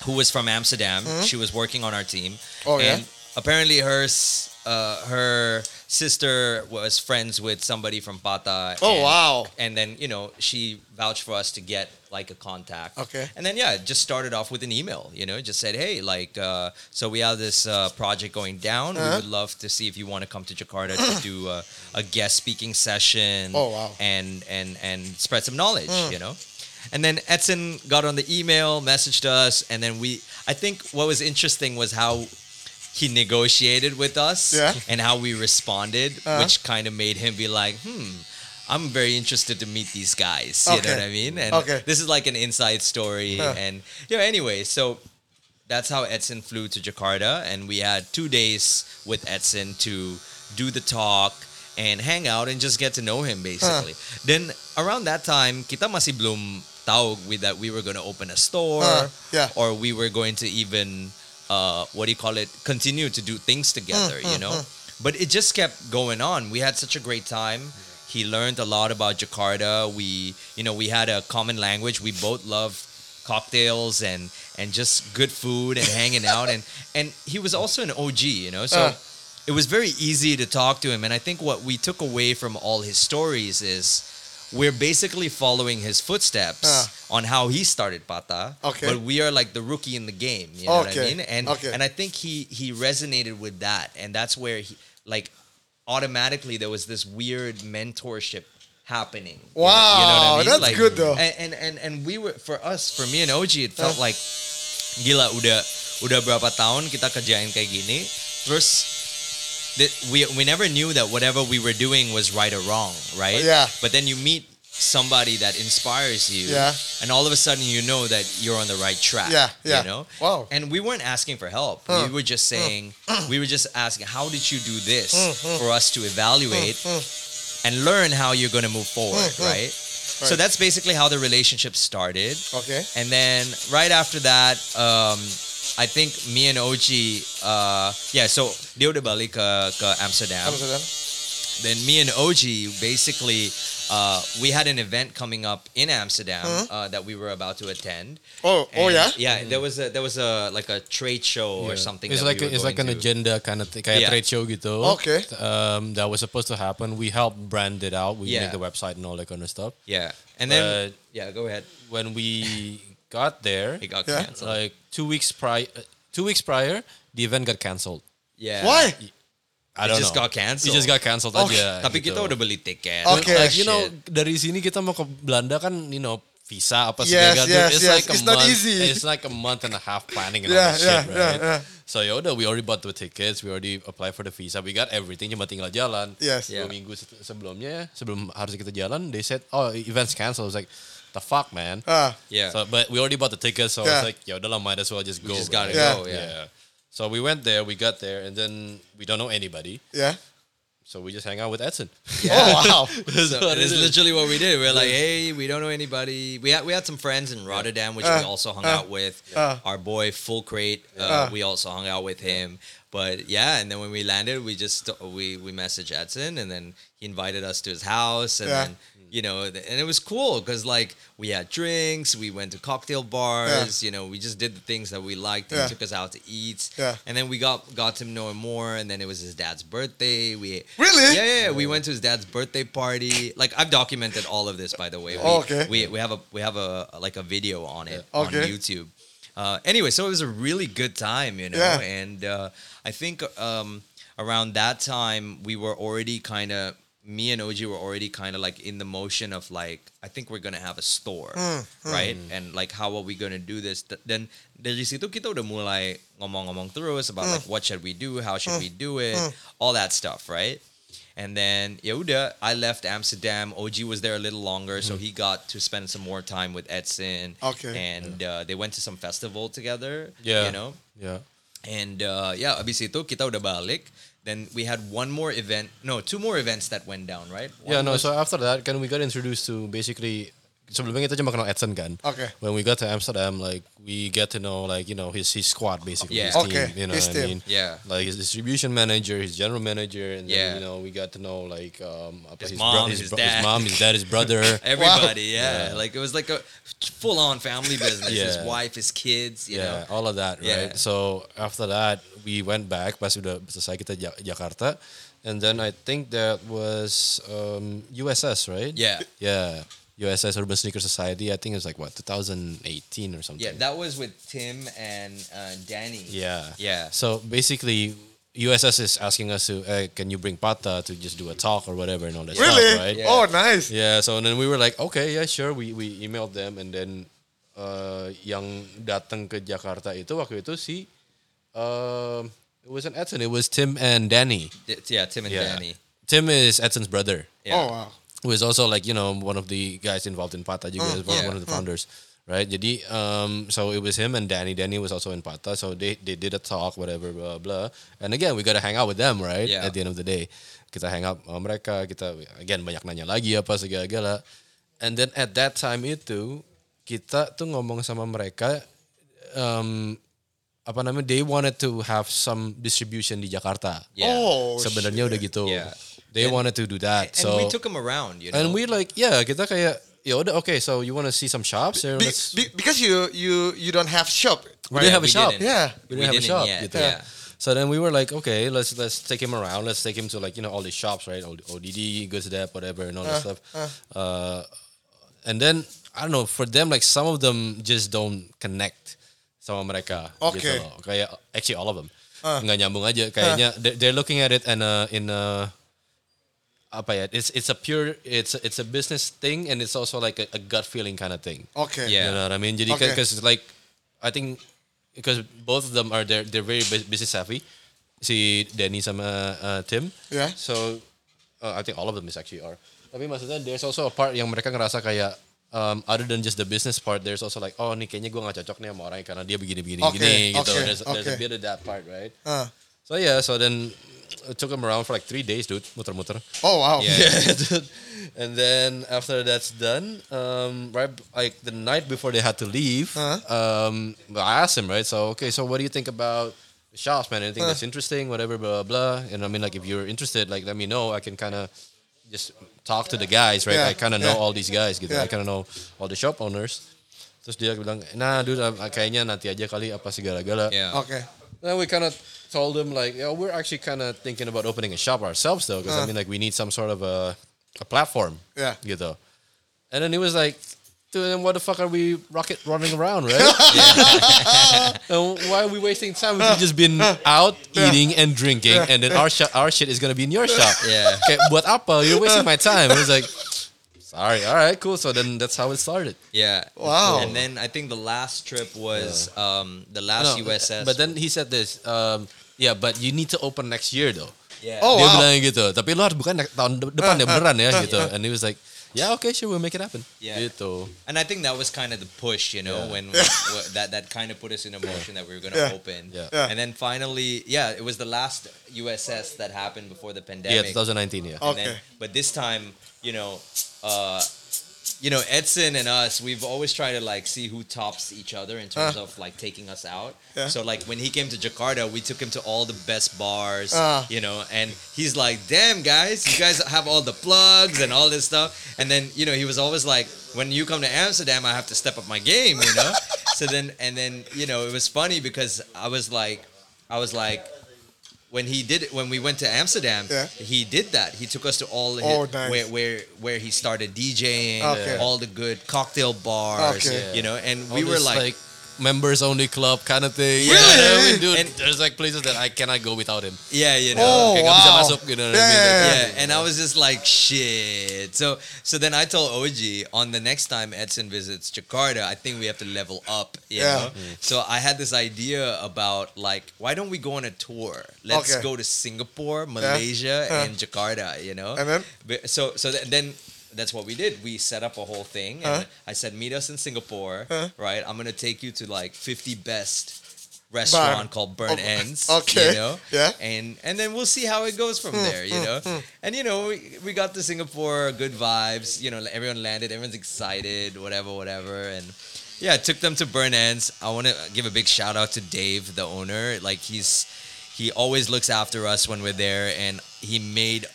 Speaker 3: who was from Amsterdam. She was working on our team.
Speaker 2: Oh, yeah?
Speaker 3: apparently her s- uh, her sister was friends with somebody from Patta.
Speaker 2: Oh,
Speaker 3: and-
Speaker 2: wow.
Speaker 3: And then you know she vouched for us to get like a contact.
Speaker 2: Okay.
Speaker 3: And then yeah, it just started off with an email. You know, just said, hey, like, uh, so we have this uh, project going down.
Speaker 2: Uh-huh.
Speaker 3: We would love to see if you want to come to Jakarta to do a, a guest speaking session.
Speaker 2: Oh, wow.
Speaker 3: And and and spread some knowledge.
Speaker 2: Mm.
Speaker 3: You know. And then Edson got on the email, messaged us, and then we. I think what was interesting was how he negotiated with us
Speaker 2: Yeah.
Speaker 3: and how we responded,
Speaker 2: Uh-huh.
Speaker 3: which kind of made him be like, hmm. I'm very interested to meet these guys. You know what I mean? And
Speaker 2: Okay.
Speaker 3: this is like an inside story.
Speaker 2: Huh.
Speaker 3: And yeah, anyway, so that's how Edson flew to Jakarta, and we had two days with Edson to do the talk and hang out and just get to know him basically. Then around that time, kita masih belum tahu that we were going to open a store
Speaker 2: Huh, yeah.
Speaker 3: or we were going to even uh, what do you call it continue to do things together, you know? But it just kept going on. We had such a great time. He learned a lot about Jakarta. We, you know, we had a common language. We both love cocktails and and just good food and hanging out and and he was also an OG, you know. So
Speaker 2: Uh.
Speaker 3: it was very easy to talk to him and I think what we took away from all his stories is we're basically following his footsteps
Speaker 2: Uh.
Speaker 3: on how he started Patta.
Speaker 2: Okay.
Speaker 3: But we are like the rookie in the game, you know what I
Speaker 2: Okay,
Speaker 3: mean? And
Speaker 2: okay.
Speaker 3: and I think he he resonated with that and that's where he like automatically there was this weird mentorship happening. You know-
Speaker 2: Wow,
Speaker 3: you know what I mean?
Speaker 2: that's like, good though.
Speaker 3: And, and and and we were for us, for me and OG, it felt like gila udah udah berapa tahun kita kerjain kayak gini. Terus that we we never knew that whatever we were doing was right or wrong, right?
Speaker 2: Yeah.
Speaker 3: But then you meet somebody that inspires you,
Speaker 2: Yeah.
Speaker 3: and all of a sudden you know that you're on the right track.
Speaker 2: Yeah, yeah.
Speaker 3: You know.
Speaker 2: Wow.
Speaker 3: And we weren't asking for help.
Speaker 2: Huh.
Speaker 3: We were just saying, we were just asking, how did you do this for us to evaluate and learn how you're going to move forward,
Speaker 2: Mm,
Speaker 3: right? So that's basically how the relationship started.
Speaker 2: Okay.
Speaker 3: And then right after that, um, I think me and OG, uh, yeah, so dia udah balik ke, ke Amsterdam.
Speaker 2: Amsterdam.
Speaker 3: Then me and OG basically, uh, we had an event coming up in Amsterdam uh, that we were about to attend.
Speaker 2: Oh, oh
Speaker 3: And,
Speaker 2: yeah.
Speaker 3: yeah. There was a there was a like a trade show or something.
Speaker 1: It's
Speaker 3: that
Speaker 1: like
Speaker 3: we
Speaker 1: a, it's like an
Speaker 3: to.
Speaker 1: agenda kind of thing, kayak
Speaker 3: Yeah.
Speaker 1: trade show gitu.
Speaker 2: Okay.
Speaker 1: Um, that was supposed to happen. We helped brand it out. We
Speaker 3: Yeah.
Speaker 1: make the website and all that kind of stuff.
Speaker 3: Yeah, and then
Speaker 1: But-
Speaker 3: yeah, go ahead.
Speaker 1: When we got there,
Speaker 3: It got
Speaker 2: Yeah.
Speaker 3: canceled.
Speaker 1: like two weeks prior, two weeks prior, the event got canceled.
Speaker 3: yeah.
Speaker 2: Why?
Speaker 1: I
Speaker 3: It
Speaker 1: don't
Speaker 3: just
Speaker 1: know.
Speaker 3: got canceled.
Speaker 1: It just got canceled
Speaker 2: Okay.
Speaker 1: aja.
Speaker 3: Tapi
Speaker 1: gitu.
Speaker 3: kita udah beli tiket.
Speaker 2: Okay.
Speaker 1: Like, you know,
Speaker 3: Shit.
Speaker 1: dari sini kita mau ke Belanda kan, you know, visa apa
Speaker 2: Yes,
Speaker 1: segala
Speaker 2: yes,
Speaker 1: It's
Speaker 2: yes.
Speaker 1: like a
Speaker 2: It's not
Speaker 1: month.
Speaker 2: easy.
Speaker 1: It's like a month and a half planning and
Speaker 2: Yeah,
Speaker 1: all that
Speaker 2: yeah,
Speaker 1: shit,
Speaker 2: yeah,
Speaker 1: right?
Speaker 2: yeah.
Speaker 1: So yaudah, we already bought the tickets, we already applied for the visa, we got everything, cuma tinggal jalan.
Speaker 2: Yes.
Speaker 1: Dua
Speaker 3: Yeah.
Speaker 1: minggu se- sebelumnya, sebelum harus kita jalan, they said, oh, event's canceled. I was like, the fuck, man.
Speaker 2: Ah,
Speaker 3: Yeah.
Speaker 1: So, but we already bought the tickets, so I
Speaker 2: Yeah.
Speaker 1: was like, yo, udahlah, might as well just go.
Speaker 3: just gotta
Speaker 1: right?
Speaker 3: go, yeah.
Speaker 1: So we went there, we got there, and then we don't know anybody,
Speaker 2: yeah.
Speaker 1: so we just hang out with Edson.
Speaker 2: Oh wow.
Speaker 3: So
Speaker 1: what
Speaker 3: it is
Speaker 1: it is.
Speaker 3: literally what we did. We are like, hey, we don't know anybody. We had we had some friends in Rotterdam, which we
Speaker 2: Uh,
Speaker 3: also hung
Speaker 2: uh,
Speaker 3: out with.
Speaker 2: uh.
Speaker 3: Our boy Full Crate, uh,
Speaker 2: Uh.
Speaker 3: we also hung out with him. But yeah, and then when we landed, we just we we messaged Edson, and then he invited us to his house, and
Speaker 2: Yeah.
Speaker 3: then you know, and it was cool because like we had drinks, we went to cocktail bars, you know, we just did the things that we liked. and
Speaker 2: Yeah.
Speaker 3: Took us out to eat,
Speaker 2: Yeah.
Speaker 3: and then we got got to know him more, and then it was his dad's birthday. We
Speaker 2: Really?
Speaker 3: yeah, yeah, yeah. We went to his dad's birthday party. Like I've documented all of this, by the way. We,
Speaker 2: Oh, okay.
Speaker 3: We we have a we have a like a video on it
Speaker 2: Yeah.
Speaker 3: on YouTube. Uh, anyway, so it was a really good time, you know.
Speaker 2: Yeah.
Speaker 3: And uh, I think um, around that time we were already kind of me and OG were already kind of like in the motion of like I think we're gonna have a store,
Speaker 2: Hmm,
Speaker 3: right? And like how are we gonna do this? Th- Then dari situ kita udah mulai ngomong-ngomong terus about
Speaker 2: Hmm.
Speaker 3: like what should we do, how should we do it, all that stuff, right? And then Yehuda, I left Amsterdam. OG was there a little longer, so he got to spend some more time with Edson.
Speaker 2: Okay.
Speaker 3: And uh, they went to some festival together.
Speaker 1: Yeah.
Speaker 3: You know.
Speaker 1: Yeah.
Speaker 3: And uh, yeah, abis itu kita udah balik. Then we had one more event. No, two more events that went down, right? One
Speaker 1: Yeah, no. So after that, can we got introduced to basically sebelumnya kita cuma kenal Edson kan.
Speaker 2: Okay.
Speaker 1: When we got to Amsterdam, like we get to know like you know his his squad basically.
Speaker 3: Yeah.
Speaker 1: His
Speaker 2: Okay,
Speaker 1: Team, you know
Speaker 2: his
Speaker 1: what I mean?
Speaker 3: Yeah.
Speaker 1: Like his distribution manager, his general manager, and
Speaker 3: Yeah.
Speaker 1: then, you know we got to know like um apa,
Speaker 3: His
Speaker 1: bro-
Speaker 3: mom,
Speaker 1: his,
Speaker 3: his
Speaker 1: bro-
Speaker 3: dad.
Speaker 1: mom, his dad, his brother.
Speaker 3: Everybody, yeah.
Speaker 1: Yeah.
Speaker 3: Like it was like a full on family business. His wife, his kids, you
Speaker 1: yeah,
Speaker 3: know.
Speaker 1: all of that, right?
Speaker 3: Yeah.
Speaker 1: So after that, we went back pas udah selesai kita Ja- Jakarta, and then I think that was um, USS, right?
Speaker 3: Yeah.
Speaker 1: Yeah. USS Urban Sneaker Society. I think it was like what 2018 or something.
Speaker 3: Yeah, that was with Tim and uh, Danny.
Speaker 1: Yeah.
Speaker 3: Yeah.
Speaker 1: So basically, USS is asking us to, uh, can you bring Patta to just do a talk or whatever and all that
Speaker 2: Really?
Speaker 1: stuff, right?
Speaker 3: Yeah.
Speaker 2: Oh, nice.
Speaker 1: Yeah. So and then we were like, okay, yeah, sure. We we emailed them and then uh, yang datang ke Jakarta itu waktu itu si um, it wasn't Edson, it was Tim and Danny.
Speaker 3: D- yeah, Tim and
Speaker 1: Yeah.
Speaker 3: Danny.
Speaker 1: Tim is Edson's brother,
Speaker 3: Yeah.
Speaker 2: Oh, wow.
Speaker 1: Who is also like you know one of the guys involved in Pata juga,
Speaker 2: Mm,
Speaker 1: one,
Speaker 3: yeah.
Speaker 1: one of the founders, right? Jadi um, so it was him and Danny. Danny was also in Pata, so they they did a talk, whatever, blah blah. And again, we gotta hang out with them, right?
Speaker 3: Yeah.
Speaker 1: At the end of the day, kita hang out sama mereka, kita again banyak nanya lagi apa segala-gala. And then at that time itu kita tuh ngomong sama mereka, um, apa namanya? They wanted to have some distribution di Jakarta.
Speaker 3: Yeah.
Speaker 2: Oh,
Speaker 1: Sebenarnya udah gitu.
Speaker 3: Yeah.
Speaker 1: They
Speaker 3: And-
Speaker 1: wanted to do that.
Speaker 3: And
Speaker 1: so
Speaker 3: we took him around, you know.
Speaker 1: and we like, yeah, kita kayak, ya okay, so you want to see some shops?
Speaker 2: Be- be- because you you you don't have shop.
Speaker 1: we didn't have a
Speaker 3: we
Speaker 1: shop.
Speaker 3: didn't.
Speaker 2: Yeah.
Speaker 1: We
Speaker 3: We
Speaker 1: didn't have a
Speaker 3: didn't
Speaker 1: shop.
Speaker 3: yet, yeah.
Speaker 1: So then we were like, okay, let's let's take him around. Let's take him to like you know all these shops, right? O- ODD, Goods Dep, whatever, and all that uh, stuff. Uh. uh, and then I don't know. For them, like some of them just don't connect sama mereka.
Speaker 2: Okay.
Speaker 1: Gitu loh. Kayak actually all of them uh. nggak nyambung aja. Kayaknya they're, they're looking at it and a in a apa ya? It's it's a pure it's it's a business thing and it's also like a, a gut feeling kind of thing.
Speaker 2: Okay.
Speaker 3: Yeah.
Speaker 1: You know what I mean? Jadi
Speaker 2: Okay.
Speaker 1: because like I think because both of them are they're they're very business savvy. Si Danny sama uh, Tim.
Speaker 2: Yeah.
Speaker 1: So uh, I think all of them is actually are. Tapi maksudnya there's also a part yang mereka ngerasa kayak um, other than just the business part, there's also like oh nih kayaknya gue gak cocok nih sama orangnya karena dia begini begini
Speaker 2: Okay,
Speaker 1: begini gitu.
Speaker 2: okay,
Speaker 1: There's, there's a bit of that part, right?
Speaker 2: Uh,
Speaker 1: So yeah, so then took him around for like three days, dude, muter-muter.
Speaker 2: oh wow.
Speaker 3: Yeah.
Speaker 1: Yeah, dude. And then after that's done, um, right, like the night before they had to leave,
Speaker 2: Uh-huh.
Speaker 1: um, I asked him, right, so okay, so what do you think about the shops, man? Anything
Speaker 2: Uh.
Speaker 1: that's interesting, whatever, blah blah. blah. And I mean, like, if you're interested, like, let me know. I can kind of just talk to the guys, right?
Speaker 2: Yeah,
Speaker 1: I kind of know
Speaker 2: yeah.
Speaker 1: all these guys, gitu.
Speaker 2: Yeah.
Speaker 1: I kind of know all the shop owners. Terus dia bilang, nah, dude, uh, kayaknya nanti aja kali apa segala-gala.
Speaker 3: yeah.
Speaker 2: Okay.
Speaker 1: Then we kind of told him like, yeah, we're actually kind of thinking about opening a shop ourselves though, because I
Speaker 2: Uh.
Speaker 1: mean like we need some sort of a a platform.
Speaker 2: Yeah.
Speaker 1: You know. And then he was like, dude, then what the fuck are we rocket running around, right? and why are we wasting time? We've just been out eating and drinking, and then our shop, our shit is gonna be in your shop.
Speaker 3: Yeah.
Speaker 1: Okay, buat apa? You're wasting my time. I was like, sorry. All right, cool. So then that's how it started.
Speaker 3: Yeah.
Speaker 2: Wow.
Speaker 3: And then I think the last trip was um the last
Speaker 1: No,
Speaker 3: USS.
Speaker 1: But then he said this. Um, yeah, but you need to open next year though.
Speaker 3: yeah.
Speaker 2: Oh,
Speaker 1: dia
Speaker 2: wow.
Speaker 1: bilang gitu. Tapi lo harus bukan tahun depan ya
Speaker 2: Uh, uh,
Speaker 1: beneran ya
Speaker 2: uh,
Speaker 1: gitu.
Speaker 2: uh.
Speaker 1: And he was like, yeah, okay, sure, we'll make it happen.
Speaker 3: Yeah.
Speaker 1: Gitu.
Speaker 3: And I think that was kind of the push, you know,
Speaker 1: Yeah.
Speaker 3: when wh- that that kind of put us in a motion that we were going to
Speaker 2: Yeah.
Speaker 3: open.
Speaker 1: Yeah.
Speaker 2: Yeah.
Speaker 3: And then finally, yeah, it was the last USS that happened before the pandemic.
Speaker 1: Yeah,
Speaker 3: pandemic.
Speaker 1: 2019 ya.
Speaker 2: Okay.
Speaker 3: Then- but this time, you know, uh, you know, Edson and us, we've always tried to like see who tops each other in terms
Speaker 2: Uh.
Speaker 3: of like taking us out.
Speaker 2: Yeah.
Speaker 3: So like when he came to Jakarta, we took him to all the best bars,
Speaker 2: Uh.
Speaker 3: you know, and he's like, "Damn guys, you guys have all the plugs and all this stuff." And then you know he was always like, "When you come to Amsterdam, I have to step up my game," you know. so then and then you know it was funny because I was like, I was like when he did when we went to Amsterdam,
Speaker 2: Yeah.
Speaker 3: he did that. He took us to all his,
Speaker 2: Oh, nice.
Speaker 3: where where where he started DJing,
Speaker 2: Okay.
Speaker 3: all the good cocktail bars,
Speaker 2: Okay.
Speaker 3: you know, and
Speaker 1: All
Speaker 3: we were
Speaker 1: this,
Speaker 3: like,
Speaker 1: members only club kind of thing.
Speaker 2: Really?
Speaker 1: You know what I mean, dude,
Speaker 3: And-
Speaker 1: there's like places that I cannot go without him.
Speaker 3: Yeah, you know.
Speaker 2: Oh,
Speaker 1: Kayak nggak bisa
Speaker 2: wow.
Speaker 1: masuk, you know what I
Speaker 2: Yeah,
Speaker 1: mean? Like,
Speaker 2: yeah.
Speaker 3: yeah, and I was just like, shit. So, so then I told OG on the next time Edson visits Jakarta, I think we have to level up. You
Speaker 2: Yeah.
Speaker 3: know? Mm-hmm. So I had this idea about like, why don't we go on a tour? Let's
Speaker 2: Okay.
Speaker 3: go to Singapore, Malaysia,
Speaker 2: Yeah.
Speaker 3: and Jakarta. You know.
Speaker 2: And then?
Speaker 3: So, so th- then. That's what we did. We set up a whole thing, and
Speaker 2: Huh?
Speaker 3: I said, "Meet us in Singapore,
Speaker 2: Huh?
Speaker 3: right? I'm gonna take you to like 50 best restaurant called Burnt
Speaker 2: Oh,
Speaker 3: Ends.
Speaker 2: okay.
Speaker 3: you know,
Speaker 2: Yeah.
Speaker 3: and and then we'll see how it goes from hmm, there you hmm, know hmm. and you know we, we got to singapore good vibes you know everyone landed everyone's excited whatever whatever and yeah took them to burnt ends i want to give a big shout out to dave the owner like he's he always looks after us when we're there and he made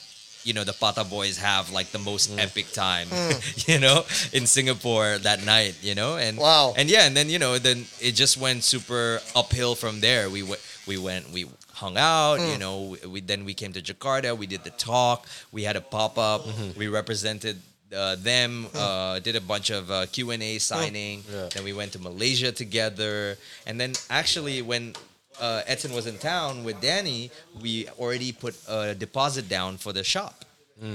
Speaker 3: you know the Patta boys have like the most epic time you know in singapore that night you know and
Speaker 2: Wow.
Speaker 3: and yeah and then you know then it just went super uphill from there. We went we went we hung out you know we, we then we came to jakarta we did the talk we had a pop-up we represented uh, them uh, did a bunch of uh, q&a signing
Speaker 1: Yeah.
Speaker 3: then we went to malaysia together and then actually when uh, Edson was in town with Danny, we already put a deposit down for the shop.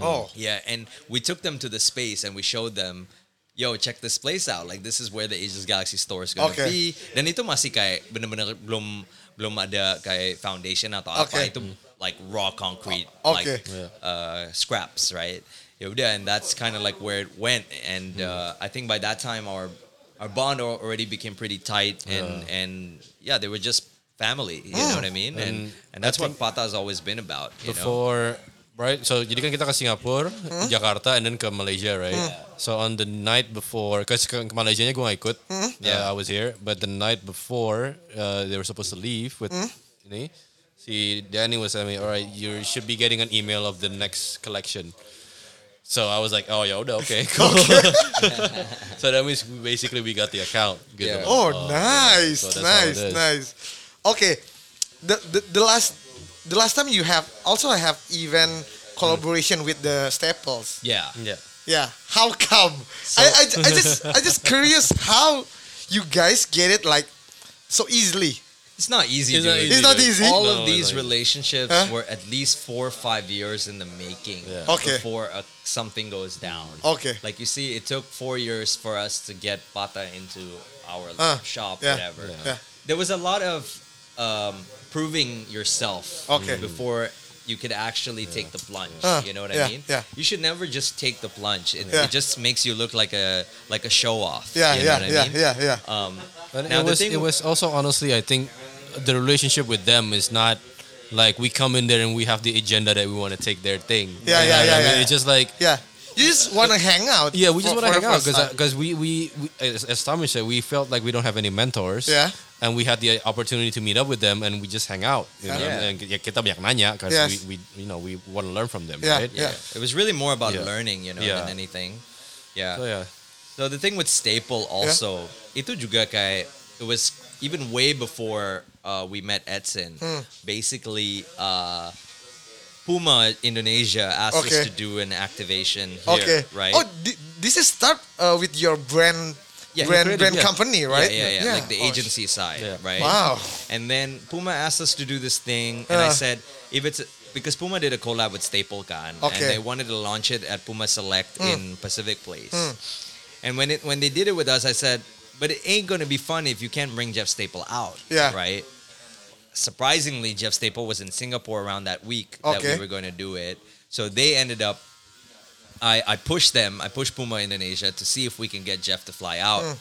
Speaker 2: Oh.
Speaker 3: Yeah, and we took them to the space and we showed them, yo, check this place out. Like this is where the Ageless Galaxy store is gonna
Speaker 2: Okay.
Speaker 3: be. Dan itu masih kayak bener-bener belum belum ada kayak foundation atau apa
Speaker 2: Okay.
Speaker 3: itu like raw concrete
Speaker 2: Okay.
Speaker 3: like
Speaker 1: Yeah.
Speaker 3: uh, scraps, right? Ya udah, and that's kind of like where it went. And uh, I think by that time our our bond already became pretty tight, and and yeah, they were just family. You know what I mean? And and, that's what Patta has always been about. You know?
Speaker 1: before right so jadi kan kita ke Singapura Jakarta and then ke Malaysia right so on the night before because ke, ke Malaysia nya gue gak ikut
Speaker 3: Yeah.
Speaker 1: yeah I was here but the night before uh, they were supposed to leave with ini si Danny was telling me all right you should be getting an email of the next collection so I was like oh ya udah okay cool so that means basically we got the account gitu
Speaker 3: Yeah.
Speaker 1: loh.
Speaker 2: Oh, nice,
Speaker 1: so that's how it
Speaker 2: nice, nice. Okay, the, the the last the last time you have also I have even collaboration with the Staples.
Speaker 3: yeah.
Speaker 1: yeah
Speaker 2: Yeah, how come? I, I, I just I just curious how you guys get it like so easily.
Speaker 3: It's not easy,
Speaker 1: It's not easy,
Speaker 2: It's not easy?
Speaker 3: All
Speaker 1: No,
Speaker 3: of these
Speaker 1: not
Speaker 3: relationships
Speaker 2: Huh?
Speaker 3: were at least four or five years in the making
Speaker 1: Yeah.
Speaker 2: Okay.
Speaker 3: before uh, something goes down.
Speaker 2: Okay.
Speaker 3: Like you see, it took four years for us to get Patta into our
Speaker 2: Uh,
Speaker 3: shop,
Speaker 2: yeah.
Speaker 3: whatever.
Speaker 2: Yeah.
Speaker 3: There was a lot of um, proving yourself
Speaker 2: Okay.
Speaker 3: before you could actually take the plunge.
Speaker 2: Uh,
Speaker 3: you know what
Speaker 2: yeah,
Speaker 3: I mean?
Speaker 2: yeah.
Speaker 3: You should never just take the plunge. It,
Speaker 2: Yeah.
Speaker 3: it just makes you look like a like a show off.
Speaker 2: Yeah,
Speaker 3: you know
Speaker 2: yeah,
Speaker 3: what I
Speaker 2: yeah,
Speaker 3: mean?
Speaker 2: yeah, yeah.
Speaker 3: Um,
Speaker 1: But
Speaker 3: Now,
Speaker 1: it
Speaker 3: the
Speaker 1: was
Speaker 3: thing-
Speaker 1: it was also honestly I think the relationship with them is not like we come in there and we have the agenda that we want to take their thing.
Speaker 2: Yeah,
Speaker 1: You
Speaker 2: yeah,
Speaker 1: know what
Speaker 2: yeah,
Speaker 1: I mean?
Speaker 2: yeah.
Speaker 1: It's just like
Speaker 2: yeah. You just want to hang out.
Speaker 1: yeah, we just want to hang out
Speaker 2: first time.
Speaker 1: because we, we we as, as Tommy said we felt like we don't have any mentors.
Speaker 2: Yeah.
Speaker 1: And we had the opportunity to meet up with them and we just hang out. You know?
Speaker 3: Yeah.
Speaker 1: And ya kita banyak nanya because
Speaker 2: Yes.
Speaker 1: we, we you know we want to learn from them.
Speaker 2: Yeah,
Speaker 1: Right.
Speaker 2: yeah.
Speaker 3: It was really more about
Speaker 1: Yeah.
Speaker 3: learning, you know,
Speaker 1: Yeah.
Speaker 3: than anything. Yeah.
Speaker 1: So yeah.
Speaker 3: So the thing with Staple also, itu juga kayak it was even way before uh, we met Edson.
Speaker 2: Hmm.
Speaker 3: Basically, uh, Puma Indonesia asked
Speaker 2: Okay.
Speaker 3: us to do an activation here,
Speaker 2: Okay.
Speaker 3: right?
Speaker 2: Oh, thi- this is start uh, with your brand
Speaker 3: Yeah,
Speaker 2: brand
Speaker 1: created-
Speaker 2: brand
Speaker 1: yeah.
Speaker 2: company, right?
Speaker 3: Yeah, yeah, yeah, like the
Speaker 2: Oh,
Speaker 3: agency side,
Speaker 1: Yeah.
Speaker 3: right?
Speaker 2: Wow.
Speaker 3: And then Puma asked us to do this thing, and I
Speaker 2: Uh.
Speaker 3: said, if it's because Puma did a collab with Staple Can,
Speaker 2: Okay.
Speaker 3: and they wanted to launch it at Puma Select
Speaker 2: Mm.
Speaker 3: in Pacific Place. And when it when they did it with us, I said, but it ain't gonna be fun if you can't bring Jeff Staple out,
Speaker 2: Yeah.
Speaker 3: right? Surprisingly, Jeff Staple was in Singapore around that week that we were going to do it. So they ended up. I, I pushed them. I pushed Puma Indonesia to see if we can get Jeff to fly out.
Speaker 2: Mm.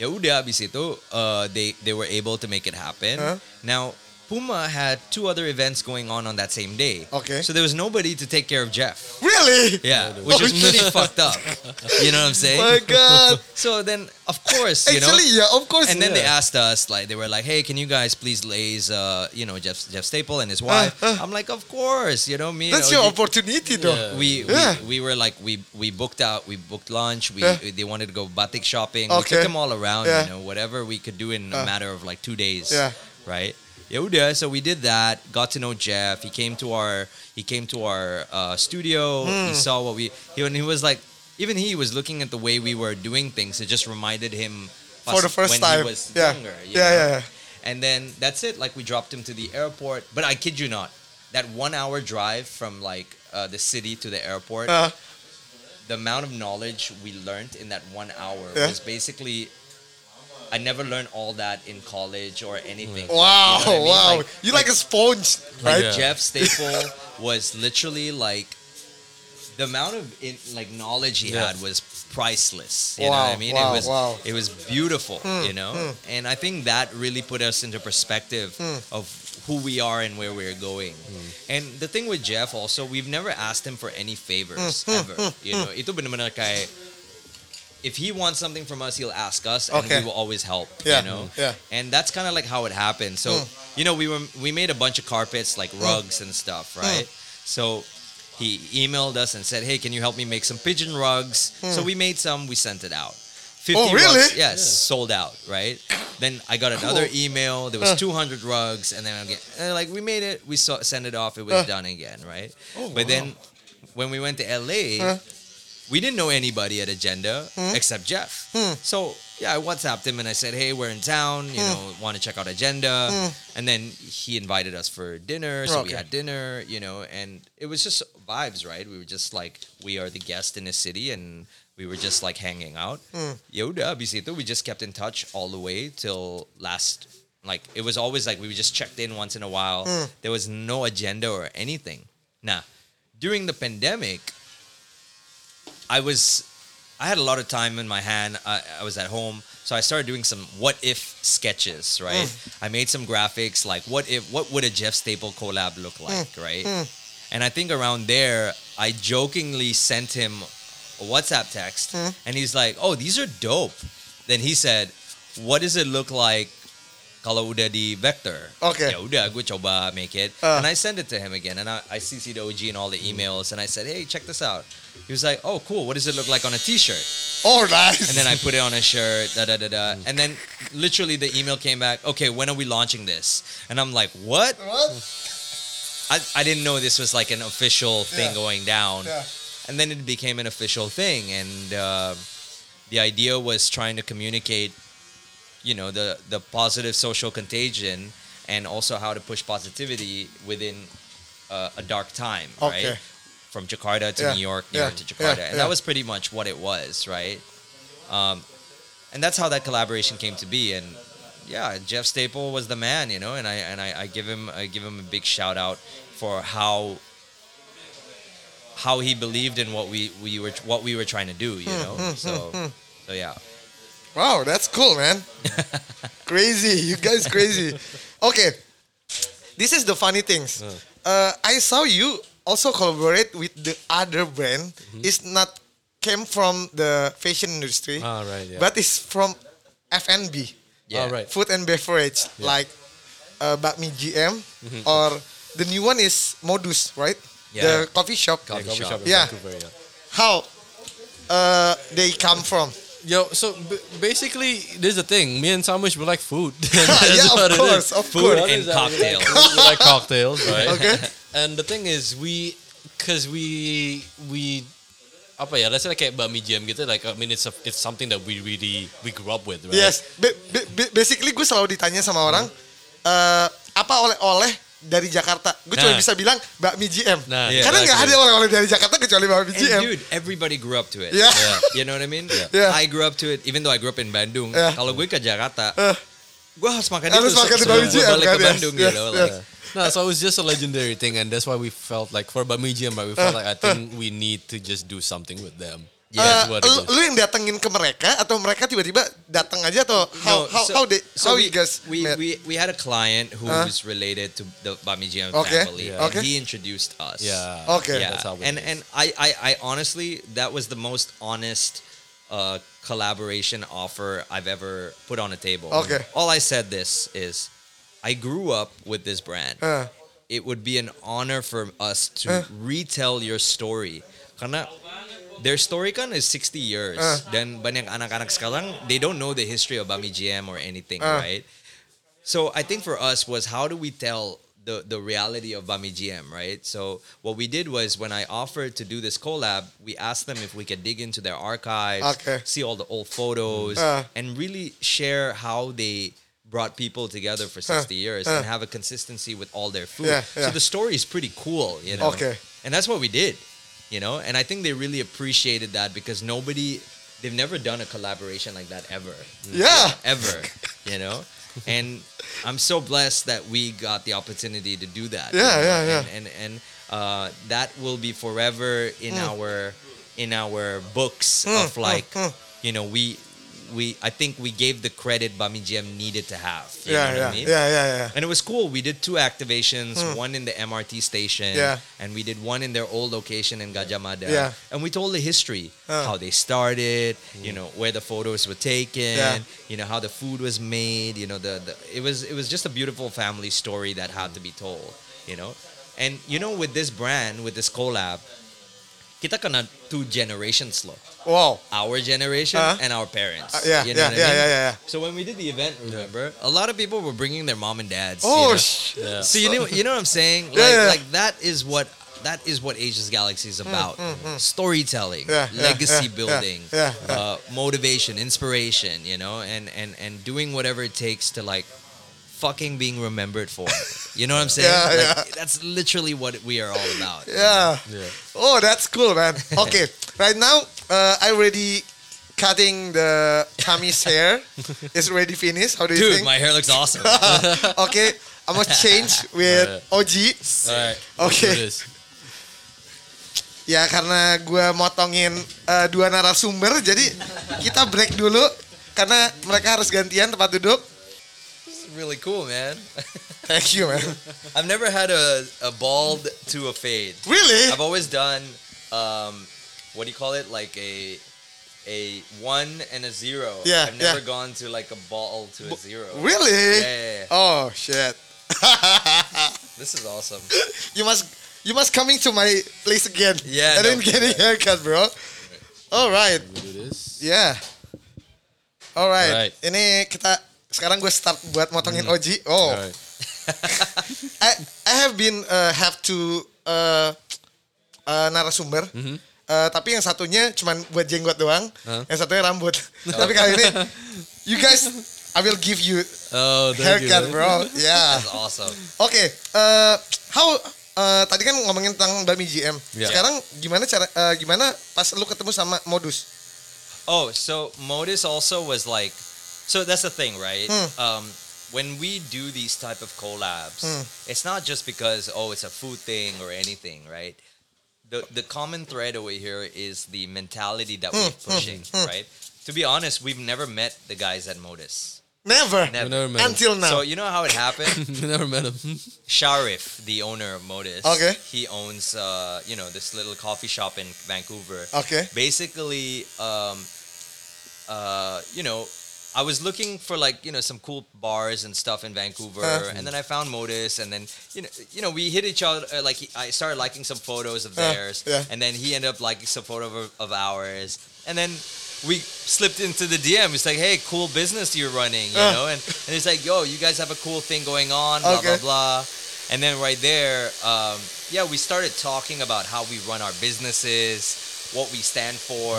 Speaker 3: Ya udah abis itu uh, they they were able to make it happen.
Speaker 2: Huh?
Speaker 3: Now Puma had two other events going on on that same day.
Speaker 2: Okay.
Speaker 3: So there was nobody to take care of Jeff.
Speaker 2: Really?
Speaker 3: Yeah, which
Speaker 2: Oh,
Speaker 3: is pretty
Speaker 2: shit.
Speaker 3: fucked up. You know what I'm saying?
Speaker 2: My God.
Speaker 3: So then, of course, you know.
Speaker 2: Actually, yeah, of course.
Speaker 3: And then they asked us, like, they were like, "Hey, can you guys please laze, uh, you know, Jeff Jeff Staple and his wife?"
Speaker 2: uh.
Speaker 3: I'm like, "Of course, you know me."
Speaker 2: That's
Speaker 3: you
Speaker 2: your
Speaker 3: know,
Speaker 2: opportunity, though.
Speaker 1: Yeah.
Speaker 3: we,
Speaker 2: Yeah.
Speaker 3: we we were like we we booked out we booked lunch we
Speaker 2: Yeah.
Speaker 3: they wanted to go batik shopping we took them all around
Speaker 2: Yeah.
Speaker 3: you know whatever we could do in
Speaker 2: Uh.
Speaker 3: a matter of like two days
Speaker 2: Yeah.
Speaker 3: right yeah udah, so we did that got to know Jeff he came to our he came to our uh, studio
Speaker 2: Hmm.
Speaker 3: he saw what we he, and he was like even he was looking at the way we were doing things it just reminded him
Speaker 2: For the first
Speaker 3: when
Speaker 2: time.
Speaker 3: he was
Speaker 2: Yeah.
Speaker 3: younger. you
Speaker 2: Yeah, yeah, yeah.
Speaker 3: And then that's it. Like we dropped him to the airport. But I kid you not, that one hour drive from like uh, the city to the airport,
Speaker 2: Uh,
Speaker 3: the amount of knowledge we learned in that one hour
Speaker 2: Yeah.
Speaker 3: was basically. I never learned all that in college or anything.
Speaker 2: wow,
Speaker 3: You know I mean?
Speaker 2: wow.
Speaker 3: Like-
Speaker 2: you like, a sponge,
Speaker 3: like
Speaker 2: right?
Speaker 1: Yeah.
Speaker 3: Jeff Staple was literally like the amount of in, like knowledge he
Speaker 1: Yeah.
Speaker 3: had was priceless. You know
Speaker 2: Wow,
Speaker 3: what I mean?
Speaker 2: wow,
Speaker 3: it was
Speaker 2: wow.
Speaker 3: it was beautiful, hmm, you know? Hmm. And I think that really put us into perspective hmm. of who we are and where we're going. And the thing with Jeff also, we've never asked him for any favors ever. You know, itu benar-benar kayak if he wants something from us, he'll ask us, and
Speaker 2: Okay.
Speaker 3: we will always help.
Speaker 2: Yeah,
Speaker 3: You know,
Speaker 2: yeah.
Speaker 3: and that's kind of like how it happened. So
Speaker 2: Mm.
Speaker 3: you know, we were we made a bunch of carpets like rugs and stuff, right? So he emailed us and said, "Hey, can you help me make some pigeon rugs?" So we made some. We sent it out. 50
Speaker 2: Mm. Oh, really?
Speaker 3: Rugs, yes, sold out, right? Then I got another email. There was 200 rugs, and then again, and like we made it. We saw, sent it off. It was
Speaker 2: Uh.
Speaker 3: done again, right?
Speaker 2: Oh,
Speaker 3: but
Speaker 2: wow.
Speaker 3: then when we went to LA,
Speaker 2: Uh.
Speaker 3: We didn't know anybody at Agenda
Speaker 2: Hmm.
Speaker 3: except Jeff. So yeah, I WhatsApped him and I said, "Hey, we're in town.
Speaker 2: Hmm.
Speaker 3: You know, want to check out Agenda?" And then he invited us for dinner. So we had dinner. You know, and it was just vibes, right? We were just like, we are the guest in the city, and we were just like hanging out.
Speaker 2: Hmm.
Speaker 3: Yoda, abis itu, we just kept in touch all the way till last. Like it was always like we just checked in once in a while.
Speaker 2: Hmm.
Speaker 3: There was no agenda or anything. Nah, during the pandemic, I was I had a lot of time in my hand. I, I was at home, so I started doing some what if sketches. Right, mm. I made some graphics like what if what would a Jeff Staple collab look mm. like, right? Mm. And I think around there, I jokingly sent him a WhatsApp text, and he's like, "Oh, these are dope." Then he said, "What does it look like?" Kalau udah di vector,
Speaker 2: Okay.
Speaker 3: ya udah gue coba make it,
Speaker 2: Uh.
Speaker 3: and I sent it to him again, and I, I CC'd OG and all the emails, and I said, "Hey, check this out." He was like, "Oh, cool. What does it look like on a T-shirt?"
Speaker 2: Oh, nice.
Speaker 3: And then I put it on a shirt, da da da da. And then literally the email came back. Okay, when are we launching this? And I'm like, what?
Speaker 2: What?
Speaker 3: I, I didn't know this was like an official thing
Speaker 2: Yeah.
Speaker 3: going down.
Speaker 2: Yeah.
Speaker 3: And then it became an official thing, and uh, the idea was trying to communicate, you know, the the positive social contagion, and also how to push positivity within uh, a dark time,
Speaker 2: Okay.
Speaker 3: right? From Jakarta to
Speaker 2: Yeah,
Speaker 3: New York, New
Speaker 2: yeah,
Speaker 3: York to Jakarta,
Speaker 2: yeah,
Speaker 3: and that was pretty much what it was, right? Um, and that's how that collaboration came to be, and yeah, Jeff Staple was the man, you know, and I and I, I give him I give him a big shout out for how how he believed in what we, we were what we were trying to do, you
Speaker 2: Hmm,
Speaker 3: know. so so yeah.
Speaker 2: Wow, that's cool, man. crazy. You guys crazy. Okay. This is the funny things. Uh, I saw you also collaborate with the other brand. It's not came from the fashion industry,
Speaker 1: Ah, right, yeah.
Speaker 2: but it's from F&B,
Speaker 3: Yeah.
Speaker 1: Oh, right.
Speaker 2: food and beverage, like uh, Bakmi GM or the new one is Modus, right?
Speaker 3: Yeah.
Speaker 2: The coffee shop.
Speaker 1: Yeah,
Speaker 3: Coffee
Speaker 1: coffee
Speaker 3: shop.
Speaker 1: shop
Speaker 2: Yeah.
Speaker 1: Vancouver, yeah.
Speaker 2: How uh, they come from?
Speaker 1: Yo, so b- basically, this is the thing. Me and Samish, we like food.
Speaker 2: yeah,
Speaker 1: That's what
Speaker 2: of course, of
Speaker 3: Food
Speaker 2: course.
Speaker 1: What
Speaker 3: and
Speaker 1: is that? We like-
Speaker 3: cocktails.
Speaker 1: We like cocktails, right?
Speaker 2: Okay.
Speaker 1: And the thing is, we, cause we we apa ya? Let's say like kayak bakmi GM gitu. Like I mean, it's a, it's something that we really we grew up with, right?
Speaker 2: Yes, Ba- ba- ba- basically gue selalu ditanya sama orang eh, apa oleh-oleh dari Jakarta. Gue cuma
Speaker 1: Nah.
Speaker 2: bisa bilang bakmi GM.
Speaker 1: Nah,
Speaker 3: Yeah,
Speaker 2: Karena nggak
Speaker 1: exactly.
Speaker 2: ada oleh-oleh dari Jakarta kecuali bakmi
Speaker 3: And
Speaker 2: GM.
Speaker 3: dude, everybody grew up to it.
Speaker 2: Yeah.
Speaker 3: You know what I mean?
Speaker 2: Yeah.
Speaker 3: I grew up to it, even though I grew up in Bandung.
Speaker 2: Yeah.
Speaker 3: Kalau gue ke Jakarta,
Speaker 2: Eh.
Speaker 3: gue harus makan
Speaker 2: Harus
Speaker 3: itu
Speaker 2: makan
Speaker 3: sebelum
Speaker 2: bakmi GM,
Speaker 3: balik
Speaker 2: kan?
Speaker 3: ke
Speaker 2: Yes,
Speaker 3: Bandung,
Speaker 2: yes,
Speaker 3: you know?
Speaker 2: yes.
Speaker 3: Like,
Speaker 1: No, so it was just a legendary thing, and that's why we felt like for bakmi jam, right? We felt like I think we need to just do something with them. What it
Speaker 2: lu, lu yang datengin ke mereka atau mereka tiba-tiba datang aja atau how
Speaker 3: No,
Speaker 2: how
Speaker 3: so-
Speaker 2: how they
Speaker 3: so
Speaker 2: how
Speaker 3: we,
Speaker 2: you guys
Speaker 3: we,
Speaker 2: met?
Speaker 3: we we had a client who
Speaker 2: Uh.
Speaker 3: was related to the Bakmi
Speaker 2: Okay,
Speaker 3: family,
Speaker 2: yeah.
Speaker 3: and
Speaker 2: okay.
Speaker 3: he introduced us.
Speaker 1: Yeah.
Speaker 2: Okay.
Speaker 3: yeah,
Speaker 1: That's how we
Speaker 3: and
Speaker 1: did
Speaker 3: and I, I I honestly that was the most honest uh, collaboration offer I've ever put on a table.
Speaker 2: Okay.
Speaker 3: All I said this is, I grew up with this brand.
Speaker 2: Uh,
Speaker 3: It would be an honor for us to
Speaker 2: Uh.
Speaker 3: retell your story. Karena their story kan is 60 years.
Speaker 2: Uh.
Speaker 3: Dan banyak anak-anak sekarang, they don't know the history of Bakmi GM or anything,
Speaker 2: Uh.
Speaker 3: right? So I think for us was how do we tell the the reality of Bakmi GM, right? So what we did was when I offered to do this collab, we asked them if we could dig into their archives,
Speaker 2: Okay.
Speaker 3: see all the old photos,
Speaker 2: Uh.
Speaker 3: and really share how they brought people together for 60 years
Speaker 2: uh.
Speaker 3: and have a consistency with all their food.
Speaker 2: Yeah,
Speaker 3: So the story is pretty cool, you know.
Speaker 2: Okay.
Speaker 3: And that's what we did, you know. And I think they really appreciated that because nobody, they've never done a collaboration like that ever
Speaker 2: Yeah.
Speaker 3: ever, you know. And I'm so blessed that we got the opportunity to do that. you
Speaker 2: Yeah,
Speaker 3: know,
Speaker 2: yeah, yeah.
Speaker 3: And and, and uh, that will be forever in
Speaker 2: Mm.
Speaker 3: our in our books of like, you know, we we I think we gave the credit Bakmi GM needed to have. You
Speaker 2: Yeah,
Speaker 3: know what
Speaker 2: yeah,
Speaker 3: I mean?
Speaker 2: yeah, yeah, yeah.
Speaker 3: And it was cool. We did two activations, one in the MRT station.
Speaker 2: Yeah.
Speaker 3: and we did one in their old location in Gajah Mada.
Speaker 2: Yeah.
Speaker 3: And we told the history,
Speaker 2: Uh.
Speaker 3: how they started, you know, where the photos were taken,
Speaker 2: Yeah.
Speaker 3: you know, how the food was made, you know, the, the it was it was just a beautiful family story that had to be told, you know. And you know, with this brand, with this collab, kita kena two generations loh.
Speaker 2: Wow.
Speaker 3: Our generation
Speaker 2: Uh.
Speaker 3: and our parents.
Speaker 2: Uh, yeah,
Speaker 3: you know
Speaker 2: yeah,
Speaker 3: what I
Speaker 2: yeah,
Speaker 3: mean?
Speaker 2: yeah, yeah, yeah.
Speaker 3: So when we did the event, remember, a lot of people were bringing their mom and dads.
Speaker 2: Oh,
Speaker 3: you know?
Speaker 2: sh-
Speaker 1: Yeah.
Speaker 3: So you know, you know what I'm saying? Like,
Speaker 2: Yeah, yeah.
Speaker 3: like that is what that is what Ageless Galaxy is about. Storytelling,
Speaker 2: Mm, Yeah, yeah,
Speaker 3: legacy
Speaker 2: yeah,
Speaker 3: building,
Speaker 2: yeah, yeah.
Speaker 3: Uh, motivation, inspiration. You know, and and and doing whatever it takes to like fucking being remembered for. You know what I'm saying?
Speaker 2: Yeah,
Speaker 3: like, That's literally what we are all about.
Speaker 2: Yeah.
Speaker 1: Yeah.
Speaker 2: Oh, that's cool, man. Okay, right now uh, I already cutting the Kami's hair. It's already finished. How do you
Speaker 3: Dude,
Speaker 2: think?
Speaker 3: my hair looks awesome.
Speaker 2: okay, I'm gonna change with OG.
Speaker 1: All right.
Speaker 2: Okay.
Speaker 1: let's do this.
Speaker 2: Ya karena gue motongin uh, dua narasumber, jadi kita break dulu karena mereka harus gantian tempat duduk.
Speaker 3: This is really cool, man.
Speaker 2: Thank you, man.
Speaker 3: I've never had a, a bald to a fade.
Speaker 2: Really?
Speaker 3: I've always done um, what do you call it? Like a a one and a zero.
Speaker 2: Yeah,
Speaker 3: I've never
Speaker 2: yeah.
Speaker 3: gone to like a bald to a zero.
Speaker 2: Really?
Speaker 3: Yeah, yeah, yeah.
Speaker 2: Oh shit.
Speaker 3: This is awesome.
Speaker 2: you must you must coming to my place again.
Speaker 3: Yeah,
Speaker 2: And then
Speaker 3: no.
Speaker 2: getting haircut, bro. All right.
Speaker 1: We do.
Speaker 2: Yeah. Alright.
Speaker 1: Alright.
Speaker 2: Ini kita sekarang gue start buat motongin Oji. Oh,
Speaker 1: right.
Speaker 2: I I have been uh, have to uh, uh, narasumber. Uh, tapi yang satunya cuman buat jenggot doang,
Speaker 1: Huh?
Speaker 2: yang satunya rambut. tapi kali ini, you guys, I will give you
Speaker 1: Oh, thank
Speaker 2: haircut,
Speaker 1: you.
Speaker 2: bro. Yeah.
Speaker 3: That's awesome.
Speaker 2: Oke, uh, how uh, tadi kan ngomongin tentang Bami GM.
Speaker 1: Yeah.
Speaker 2: Sekarang gimana cara uh, gimana pas lu ketemu sama Modus?
Speaker 3: Oh, so Modus also was like, so that's the thing, right?
Speaker 2: Hmm.
Speaker 3: Um, when we do these type of collabs,
Speaker 2: Hmm.
Speaker 3: it's not just because oh it's a food thing or anything, right? The the common thread over here is the mentality that we're
Speaker 2: Hmm,
Speaker 3: pushing, right? To be honest, we've never met the guys at Modus.
Speaker 2: Never.
Speaker 3: Never.
Speaker 1: Never met him.
Speaker 2: Until now.
Speaker 3: So you know how it happened?
Speaker 1: Never met him.
Speaker 3: Sharif, the owner of Modus,
Speaker 2: Okay.
Speaker 3: he owns uh, you know this little coffee shop in Vancouver.
Speaker 2: okay.
Speaker 3: basically um uh you know I was looking for like you know some cool bars and stuff in Vancouver,
Speaker 2: Uh.
Speaker 3: and then I found Modus, and then you know you know we hit each other. Uh, like he, I started liking some photos of
Speaker 2: Uh,
Speaker 3: theirs,
Speaker 2: yeah.
Speaker 3: and then he ended up liking some photo of, of ours, and then we slipped into the DM. It's like, hey, cool business you're running, you
Speaker 2: Uh.
Speaker 3: know, and and it's like, yo, you guys have a cool thing going on, blah
Speaker 2: Okay.
Speaker 3: blah blah, and then right there, um, yeah, we started talking about how we run our businesses, what we stand for.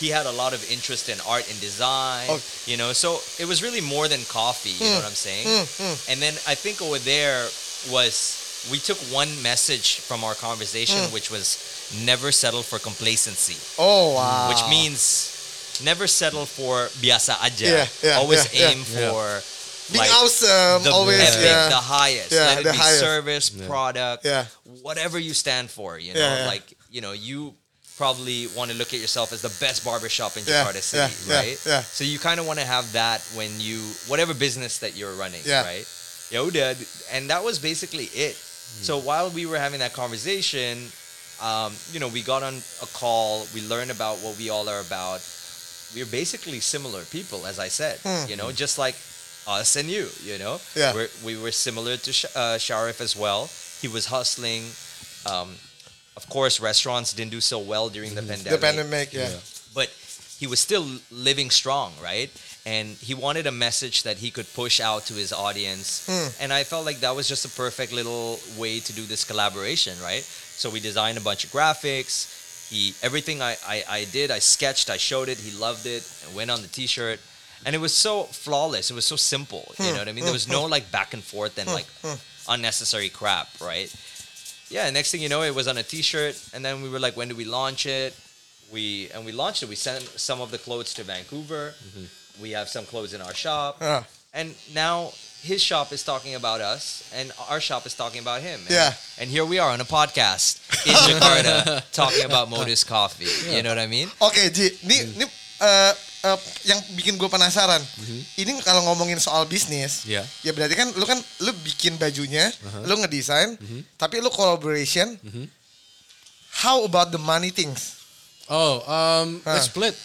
Speaker 3: He had a lot of interest in art and design,
Speaker 2: Oh.
Speaker 3: you know. So it was really more than coffee. You know what I'm saying?
Speaker 2: Mm, mm.
Speaker 3: And then I think over there was we took one message from our conversation,
Speaker 2: Mm.
Speaker 3: which was never settle for complacency,
Speaker 2: Oh wow.
Speaker 3: which means never settle for biasa aja.
Speaker 2: Yeah, yeah,
Speaker 3: Always
Speaker 2: yeah,
Speaker 3: aim
Speaker 1: yeah.
Speaker 3: for
Speaker 2: being
Speaker 3: like,
Speaker 2: awesome,
Speaker 3: the
Speaker 2: always
Speaker 3: epic,
Speaker 2: yeah.
Speaker 3: the highest.
Speaker 2: Yeah,
Speaker 3: Let it
Speaker 2: the
Speaker 3: be
Speaker 2: highest.
Speaker 3: service, product,
Speaker 2: Yeah.
Speaker 3: whatever you stand for. You know,
Speaker 2: Yeah, yeah.
Speaker 3: like you know, you probably want to look at yourself as the best barbershop in Jakarta
Speaker 2: yeah,
Speaker 3: City,
Speaker 2: yeah,
Speaker 3: right?
Speaker 2: yeah.
Speaker 3: So you kind of want to have that when you whatever business that you're running,
Speaker 2: Yeah.
Speaker 3: right? Yoda, and that was basically it. So while we were having that conversation, um, you know, we got on a call. We learned about what we all are about. We're basically similar people, as I said.
Speaker 2: Hmm.
Speaker 3: You know, just like us and you. You know,
Speaker 2: Yeah.
Speaker 3: we're, we were similar to Sh- uh, Sharif as well. He was hustling. Um, of course, restaurants didn't do so well during the mm-hmm. pandemic
Speaker 2: the pandemic, yeah.
Speaker 1: Yeah.
Speaker 3: but he was still living strong, right? and he wanted a message that he could push out to his audience. Hmm. And I felt like that was just a perfect little way to do this collaboration, right? So we designed a bunch of graphics. He everything I, I, I did, I sketched, I showed it, he loved it, and went on the t shirt. And it was so flawless. It was so simple. You hmm. know what I mean? There was hmm. no like back and forth and like unnecessary crap, right? Yeah, next thing you know, it was on a T-shirt, and then we were like, when do we launch it? We and we launched it. We sent some of the clothes to Vancouver. We have some clothes in our shop,
Speaker 2: Ah.
Speaker 3: and now his shop is talking about us, and our shop is talking about him. And,
Speaker 2: Yeah.
Speaker 3: and here we are on a podcast in Jakarta talking about Modus Coffee. You know what I mean?
Speaker 2: Okay, Ji, ini ini eh, eh, yang bikin gue penasaran. Ini kalau ngomongin soal bisnis,
Speaker 1: Iya.
Speaker 2: ya berarti kan lu kan lu bikin bajunya, lu ngedesain, tapi lu collaboration. How about the money things?
Speaker 1: Oh, um,
Speaker 2: Huh.
Speaker 1: split.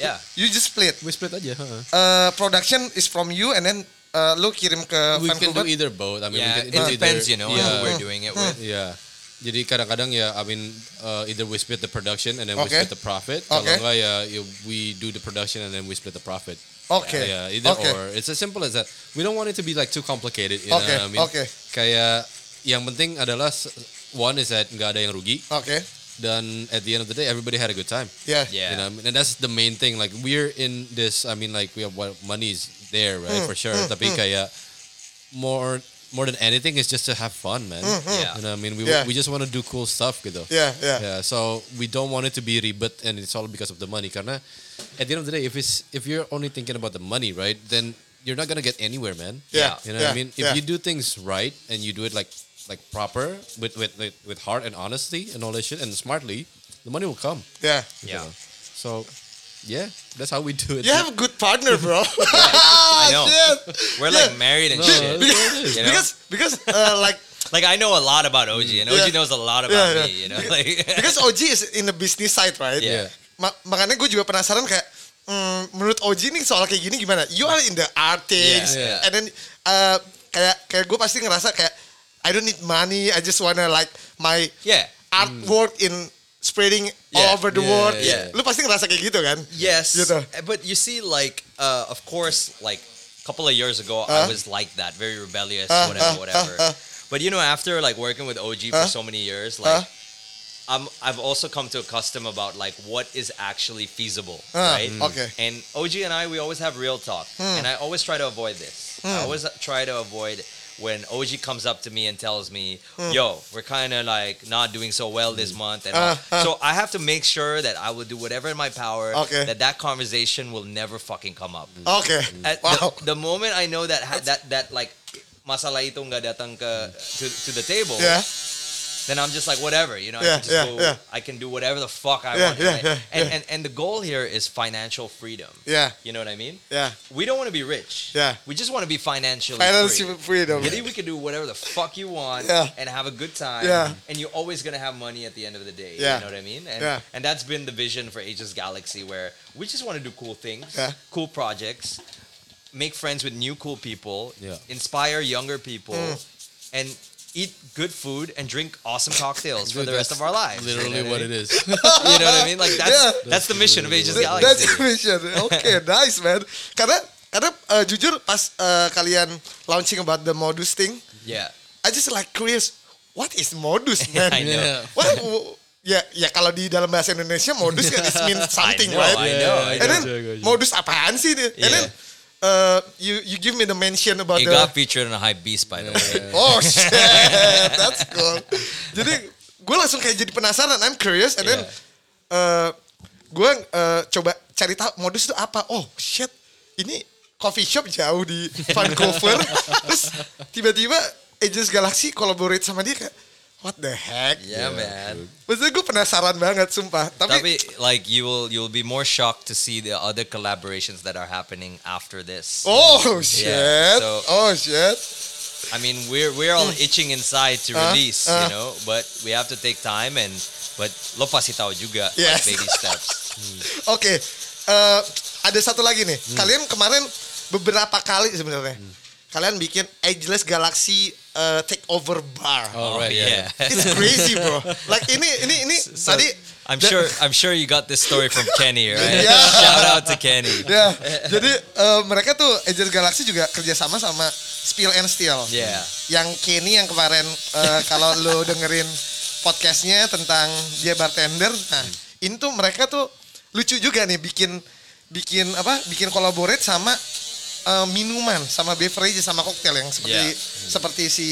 Speaker 3: Yeah.
Speaker 2: You just split.
Speaker 1: We split aja. huh?
Speaker 2: Uh, production is from you and then uh, lu kirim ke
Speaker 1: we can
Speaker 2: Vancouver.
Speaker 1: do either both. I mean,
Speaker 3: Yeah,
Speaker 1: we
Speaker 3: it
Speaker 1: can do
Speaker 3: depends,
Speaker 1: either,
Speaker 3: you know,
Speaker 1: yeah,
Speaker 3: who we're doing it with.
Speaker 1: Yeah. Jadi kadang-kadang ya, I mean, uh, either we split the production and then we split the profit.
Speaker 2: Okay.
Speaker 1: Kalau enggak ya, ya, we do the production and then we split the profit.
Speaker 2: Oke.
Speaker 1: Yeah, either
Speaker 2: Oke.
Speaker 1: or. It's as simple as that. We don't want it to be like too complicated. You know
Speaker 2: Oke,
Speaker 1: what I mean?
Speaker 2: oke.
Speaker 1: Kayak yang penting adalah one is that nggak ada yang rugi
Speaker 2: Oke.
Speaker 1: dan at the end of the day everybody had a good time.
Speaker 2: Yeah.
Speaker 3: Yeah.
Speaker 1: You know, and that's the main thing. Like we're in this. I mean, like we have what money is there, right? Hmm. For sure. Hmm. Tapi hmm. kayak more more than anything is just to have fun, man. Mm-hmm.
Speaker 3: Yeah.
Speaker 1: You know, what I mean, we
Speaker 2: Yeah.
Speaker 1: we just want to do cool stuff, gitu.
Speaker 2: Yeah, yeah.
Speaker 1: Yeah. So we don't want it to be ribet, and it's all because of the money. Karena at the end of the day, if it's if you're only thinking about the money, right, then you're not gonna get anywhere, man.
Speaker 2: Yeah,
Speaker 1: You know
Speaker 2: yeah,
Speaker 1: what I mean? If
Speaker 2: yeah.
Speaker 1: you do things right and you do it like like proper with with with, with heart and honesty and all that shit and smartly, the money will come.
Speaker 2: Yeah.
Speaker 3: Yeah.
Speaker 1: So, yeah, that's how we do it.
Speaker 2: You have a good partner, bro.
Speaker 3: I know.
Speaker 2: Shit.
Speaker 3: We're
Speaker 2: Yeah.
Speaker 3: like married and
Speaker 1: No,
Speaker 3: shit.
Speaker 1: it is.
Speaker 3: You know?
Speaker 2: Because because uh, like
Speaker 3: Like I know a lot about OG, and OG
Speaker 2: Yeah.
Speaker 3: knows a lot about
Speaker 2: Yeah, yeah.
Speaker 3: me. You know, like
Speaker 2: because OG is in the business side, right?
Speaker 3: Yeah.
Speaker 2: Ma- makanya gue juga penasaran kayak mm, menurut OG nih soal kayak gini gimana? You are in the art things,
Speaker 3: Yeah, yeah.
Speaker 2: and then uh, kayak kayak gue pasti ngerasa kayak I don't need money, I just wanna like my
Speaker 3: yeah.
Speaker 2: artwork in spreading
Speaker 3: Yeah.
Speaker 2: all over the
Speaker 1: Yeah,
Speaker 2: world.
Speaker 3: yeah. yeah.
Speaker 2: Lu pasti ngerasa kayak gitu kan?
Speaker 3: Yes,
Speaker 2: Gitu.
Speaker 3: but you see, like, uh, of course, like a couple of years ago,
Speaker 2: Uh.
Speaker 3: I was like that, very rebellious,
Speaker 2: Uh,
Speaker 3: whatever, whatever. But you know, after like working with OG for so many years, like, I'm I've also come to accustom about like what is actually feasible, right?
Speaker 2: okay.
Speaker 3: And OG and I, we always have real talk, and I always try to avoid this. I always try to avoid when OG comes up to me and tells me, "Yo, we're kind of like not doing so well this month," and
Speaker 2: Uh, uh.
Speaker 3: so I have to make sure that I will do whatever in my power
Speaker 2: Okay.
Speaker 3: that that conversation will never fucking come up.
Speaker 2: Okay.
Speaker 3: At
Speaker 2: Wow.
Speaker 3: the, the moment I know that ha- that that like masalah itu nggak datang ke to, to the table,
Speaker 2: Yeah.
Speaker 3: Then I'm just like whatever, you know.
Speaker 2: Yeah,
Speaker 3: I can just
Speaker 2: yeah,
Speaker 3: go,
Speaker 2: yeah.
Speaker 3: I can do whatever the fuck I
Speaker 2: Yeah,
Speaker 3: want.
Speaker 2: yeah, yeah,
Speaker 3: and,
Speaker 2: yeah.
Speaker 3: and and the goal here is financial freedom.
Speaker 2: Yeah.
Speaker 3: You know what I mean?
Speaker 2: Yeah.
Speaker 3: We don't want to be rich.
Speaker 2: Yeah.
Speaker 3: We just want to be financially
Speaker 2: Financial
Speaker 3: free.
Speaker 2: freedom.
Speaker 3: Jadi we can do whatever the fuck you want
Speaker 2: Yeah.
Speaker 3: and have a good time.
Speaker 2: Yeah.
Speaker 3: And you're always gonna have money at the end of the day.
Speaker 2: Yeah.
Speaker 3: You know what I mean? And
Speaker 2: Yeah.
Speaker 3: and that's been the vision for Ageless Galaxy where we just want to do cool things,
Speaker 2: Yeah.
Speaker 3: cool projects, make friends with new cool people,
Speaker 1: Yeah.
Speaker 3: inspire younger people,
Speaker 2: Mm.
Speaker 3: and eat good food and drink awesome cocktails for the rest
Speaker 1: that's
Speaker 3: of our lives.
Speaker 1: Literally
Speaker 3: you know
Speaker 1: what
Speaker 3: I
Speaker 1: it
Speaker 3: mean?
Speaker 1: is.
Speaker 3: You know what I mean? Like that's
Speaker 2: Yeah.
Speaker 3: that's the mission of
Speaker 2: Th-
Speaker 3: Galaxy.
Speaker 2: That's the mission. Oke, nice man. Karena karena uh, jujur pas uh, kalian launching about the modus thing,
Speaker 3: yeah.
Speaker 2: I just like curious, what is modus, man?
Speaker 3: I know.
Speaker 1: Yeah.
Speaker 2: What, ya ya kalau di dalam bahasa Indonesia modus kan it means something,
Speaker 3: know,
Speaker 2: right?
Speaker 3: I know, I
Speaker 2: And
Speaker 3: know.
Speaker 2: then
Speaker 1: Gotcha, gotcha.
Speaker 2: modus apaan sih? And
Speaker 3: Yeah.
Speaker 2: then uh, you you give me the mention about
Speaker 3: It
Speaker 2: the
Speaker 3: got featured on a high beast by the way.
Speaker 2: Oh shit, that's cool. Jadi gue langsung kayak jadi penasaran, I'm curious, and then uh, gue uh, coba cari tahu modus itu apa. Oh shit, ini coffee shop jauh di Vancouver. Terus tiba-tiba Aegis Galaxy collaborate sama dia kayak, what the heck?
Speaker 3: Yeah, man.
Speaker 2: Maksudnya gue penasaran banget, sumpah. Tapi,
Speaker 3: Tapi like you will you'll be more shocked to see the other collaborations that are happening after this.
Speaker 2: oh shit,
Speaker 3: so-
Speaker 2: oh shit.
Speaker 3: I mean, we're we're all itching inside to
Speaker 2: Uh,
Speaker 3: release,
Speaker 2: uh.
Speaker 3: you know, but we have to take time and but lo pasti tahu juga
Speaker 2: Yes.
Speaker 3: like baby steps.
Speaker 2: Oke, eh, ada satu lagi nih. Kalian kemarin beberapa kali sebenarnya. Kalian bikin Ageless Galaxy eh, Takeover Bar.
Speaker 1: Oh, right, yeah.
Speaker 3: yeah.
Speaker 2: It's crazy, bro. Like ini ini ini
Speaker 3: So-
Speaker 2: tadi
Speaker 3: I'm sure. I'm sure you got this story from Kenny, right?
Speaker 2: Yeah.
Speaker 3: Shout out to Kenny.
Speaker 2: Ya, jadi eh, mereka tuh Agent Galaxy juga kerjasama sama Spill and Steal.
Speaker 3: Yeah.
Speaker 2: Yang Kenny yang kemarin eh, kalau lu dengerin podcastnya tentang dia bartender, nah ini tuh mereka tuh lucu juga nih bikin bikin apa? Bikin collaborate sama eh, minuman, sama beverage, sama koktail yang seperti
Speaker 3: Yeah.
Speaker 2: seperti si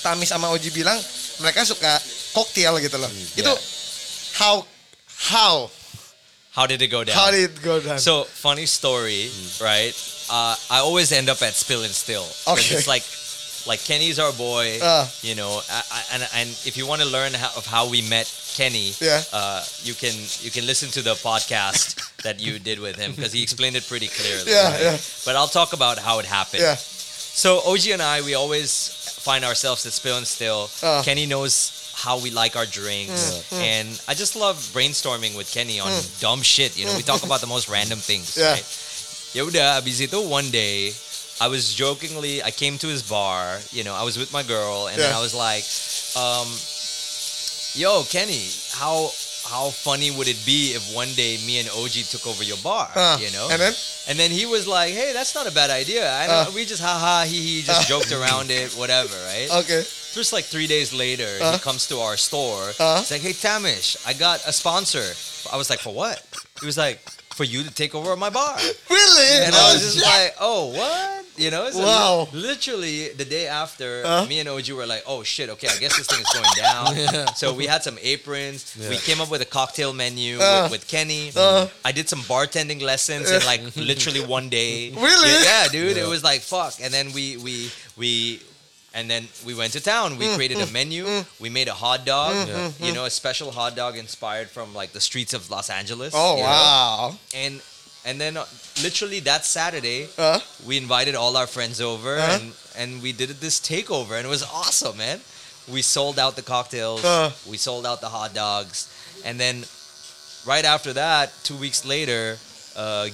Speaker 2: Tami sama Oji bilang mereka suka koktail gitu loh. Itu how how
Speaker 3: How did it go down?
Speaker 2: how did it go down?
Speaker 3: So funny story, right? Uh, I always end up at Spill and Still.
Speaker 2: Okay.
Speaker 3: It's like, like Kenny's our boy.
Speaker 2: Uh.
Speaker 3: you know, I, I, and and if you want to learn how, of how we met Kenny,
Speaker 2: Yeah.
Speaker 3: uh, you can you can listen to the podcast that you did with him because he explained it pretty clearly.
Speaker 2: Yeah,
Speaker 3: right?
Speaker 2: yeah.
Speaker 3: But I'll talk about how it happened.
Speaker 2: yeah.
Speaker 3: So OG and I, we always find ourselves at Spill and Still.
Speaker 2: Uh.
Speaker 3: Kenny knows how we like our drinks, and I just love brainstorming with Kenny on dumb shit. You know, we talk about the most random things.
Speaker 2: Yeah.
Speaker 3: Right? Yaudah, abis itu one day, I was jokingly, I came to his bar. You know, I was with my girl, and then I was like, um, "Yo, Kenny, how." How funny would it be if one day me and OG took over your bar?
Speaker 2: Uh,
Speaker 3: you know,
Speaker 2: and then?
Speaker 3: and then he was like, "Hey, that's not a bad idea. I know,
Speaker 2: Uh.
Speaker 3: we just ha ha he he just joked around it, whatever, right?"
Speaker 2: Okay.
Speaker 3: Just like three days later,
Speaker 2: Uh.
Speaker 3: he comes to our store.
Speaker 2: Uh.
Speaker 3: He's like, "Hey, Tamish, I got a sponsor." I was like, "For what?" He was like, "For you to take over my bar."
Speaker 2: Really?
Speaker 3: And I was just like, "Oh, what?" You know? So
Speaker 2: Wow.
Speaker 3: Literally the day after,
Speaker 2: Uh.
Speaker 3: me and OG were like, "Oh shit, okay, I guess this thing is going down." So we had some aprons. We came up with a cocktail menu
Speaker 2: Uh.
Speaker 3: with, with Kenny.
Speaker 2: Uh.
Speaker 3: I did some bartending lessons in like literally one day.
Speaker 2: Really?
Speaker 3: Yeah, dude. It was like fuck. And then we we we and then we went to town.
Speaker 2: Mm,
Speaker 3: We created a menu. We made a hot dog. You know, a special hot dog inspired from like the streets of Los Angeles.
Speaker 2: Oh
Speaker 3: you know?
Speaker 2: wow.
Speaker 3: And and then uh, literally that Saturday,
Speaker 2: Uh,
Speaker 3: we invited all our friends over
Speaker 2: Uh-huh.
Speaker 3: and and we did this takeover and it was awesome, man. We sold out the cocktails,
Speaker 2: Uh.
Speaker 3: we sold out the hot dogs, and then right after that, two weeks later, uh,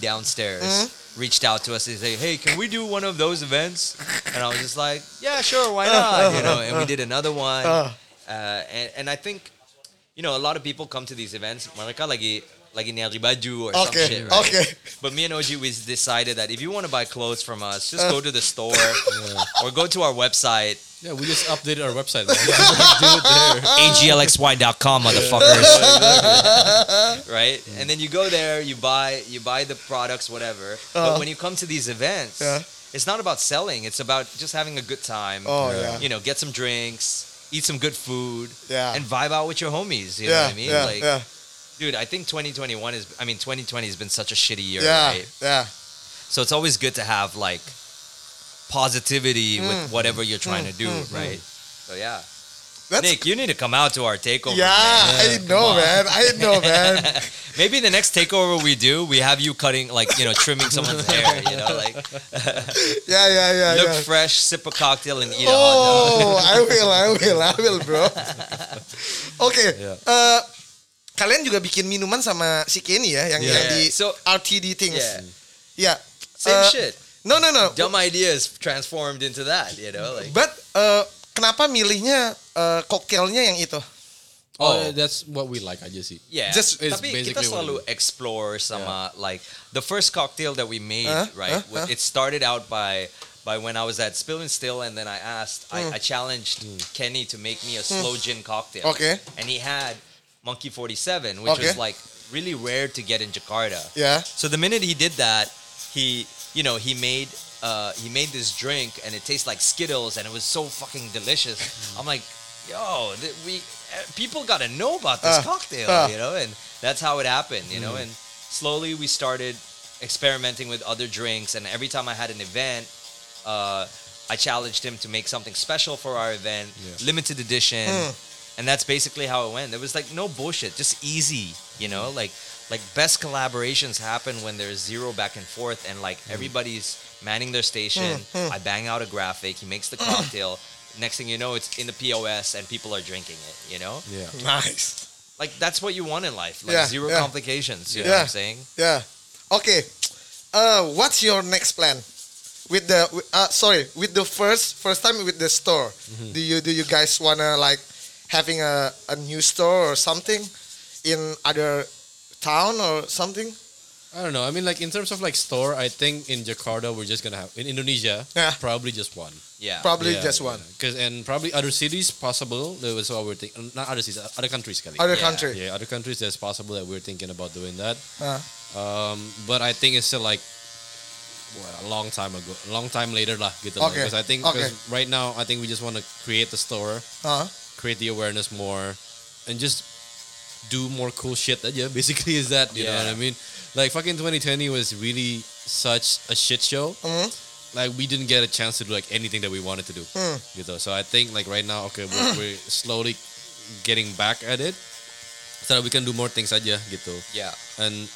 Speaker 3: downstairs
Speaker 2: Mm-hmm.
Speaker 3: Reached out to us and say, "Hey, can we do one of those events?" And I was just like, "Yeah, sure, why not?" You know. And we did another one,
Speaker 2: Uh.
Speaker 3: uh, and and I think, you know, a lot of people come to these events. Mereka lagi lagi nyari baju or some shit, right?
Speaker 2: okay.
Speaker 3: But me and OG we decided that if you want to buy clothes from us,
Speaker 2: Uh.
Speaker 3: just go to the store or go to our website,
Speaker 1: Yeah, we just updated our website. Man. Do it
Speaker 3: aglxy.com, motherfuckers. right? And then you go there, you buy you buy the products, whatever.
Speaker 2: Uh.
Speaker 3: but when you come to these events,
Speaker 2: Yeah.
Speaker 3: it's not about selling. It's about just having a good time.
Speaker 2: Oh, yeah.
Speaker 3: You know, get some drinks, eat some good food,
Speaker 2: Yeah.
Speaker 3: and vibe out with your homies. You know
Speaker 2: yeah,
Speaker 3: what I mean?
Speaker 2: yeah,
Speaker 3: like,
Speaker 2: yeah,
Speaker 3: dude, I think 2021 is. I mean, 2020 has been such a shitty year,
Speaker 2: yeah,
Speaker 3: right?
Speaker 2: yeah.
Speaker 3: So it's always good to have like positivity
Speaker 2: Mm.
Speaker 3: with whatever you're trying to do, right? So yeah.
Speaker 2: That's
Speaker 3: Nick, you need to come out to our takeover.
Speaker 2: yeah.
Speaker 3: man.
Speaker 2: I know, man. I know, man.
Speaker 3: Maybe the next takeover we do, we have you cutting, like you know, trimming someone's hair. You know, like
Speaker 2: Yeah, yeah, yeah,
Speaker 3: look
Speaker 2: yeah.
Speaker 3: fresh, sip a cocktail, and eat a hot dog.
Speaker 2: Oh, I will, I will, I will, bro. okay.
Speaker 1: Yeah.
Speaker 2: eh, kalian juga bikin minuman sama si Kenny ya, yang,
Speaker 1: Yeah.
Speaker 2: yang di
Speaker 3: So-
Speaker 2: RTD things.
Speaker 3: Yeah,
Speaker 2: Ya.
Speaker 3: same
Speaker 2: eh,
Speaker 3: shit.
Speaker 2: No, no, no.
Speaker 3: Dumb ideas transformed into that. You know, like
Speaker 2: But eh, kenapa milihnya eh, koktailnya yang itu?
Speaker 1: Oh,
Speaker 3: Oh.
Speaker 1: that's what we like aja sih.
Speaker 3: Yeah,
Speaker 2: Just-
Speaker 1: It's
Speaker 3: tapi kita
Speaker 1: basically what
Speaker 3: selalu
Speaker 1: we-
Speaker 3: explore sama like the first cocktail that we made,
Speaker 2: Huh?
Speaker 3: right?
Speaker 2: Huh? Huh?
Speaker 3: It started out by by when I was at Spill and Still, and then I asked,
Speaker 2: Hmm.
Speaker 3: I, I challenged Kenny to make me a slow gin cocktail.
Speaker 2: Okay.
Speaker 3: and he had Monkey Forty Seven, which
Speaker 2: Okay.
Speaker 3: was like really rare to get in Jakarta.
Speaker 2: Yeah.
Speaker 3: So the minute he did that, he you know he made uh, he made this drink and it tastes like Skittles and it was so fucking delicious. I'm like, yo, th- we uh, people got to know about this
Speaker 2: Uh,
Speaker 3: cocktail,
Speaker 2: uh.
Speaker 3: you know, and that's how it happened, you know, and slowly we started experimenting with other drinks and every time I had an event. Uh, I challenged him to make something special for our event,
Speaker 1: Yeah.
Speaker 3: limited edition,
Speaker 2: Mm.
Speaker 3: and that's basically how it went. There was like no bullshit, just easy, you know, like like best collaborations happen when there's zero back and forth and like everybody's manning their station. I bang out a graphic, he makes the cocktail. Next thing you know, it's in the POS and people are drinking it. You know,
Speaker 1: Yeah.
Speaker 2: Nice.
Speaker 3: like that's what you want in life, like
Speaker 2: Yeah,
Speaker 3: zero
Speaker 2: yeah.
Speaker 3: complications. You know
Speaker 2: Yeah.
Speaker 3: what I'm saying?
Speaker 2: Yeah. Okay. Eh, what's your next plan? With the uh, sorry, with the first first time with the store.
Speaker 3: Mm-hmm.
Speaker 2: Do you do you guys wanna like having a, a new store or something in other town or something?
Speaker 1: I don't know. I mean, like in terms of like store, I think in Jakarta we're just gonna have in Indonesia
Speaker 2: Yeah.
Speaker 1: probably just one.
Speaker 3: Yeah.
Speaker 2: Probably just one.
Speaker 1: Because and probably other cities possible. That was what we're thinking. Not other cities, other countries, Kali.
Speaker 2: Other
Speaker 3: Yeah.
Speaker 2: country.
Speaker 1: Yeah, other countries. That's possible that we're thinking about doing that.
Speaker 2: Uh,
Speaker 1: Um, but I think it's still like well, a long time ago, a long time later lah. Gitu lah.
Speaker 2: Okay.
Speaker 1: Because I think
Speaker 2: Okay.
Speaker 1: 'cause right now I think we just want to create the store,
Speaker 2: uh,
Speaker 1: create the awareness more, and just do more cool shit aja. Basically, is that you know what I mean? Like fucking 2020 was really such a shit show.
Speaker 2: mhm.
Speaker 1: Like we didn't get a chance to do like anything that we wanted to do.
Speaker 2: Hmm.
Speaker 1: Gitu. So I think like right now, okay, we're, we're slowly getting back at it, so that we can do more things aja gitu
Speaker 3: Yeah.
Speaker 1: and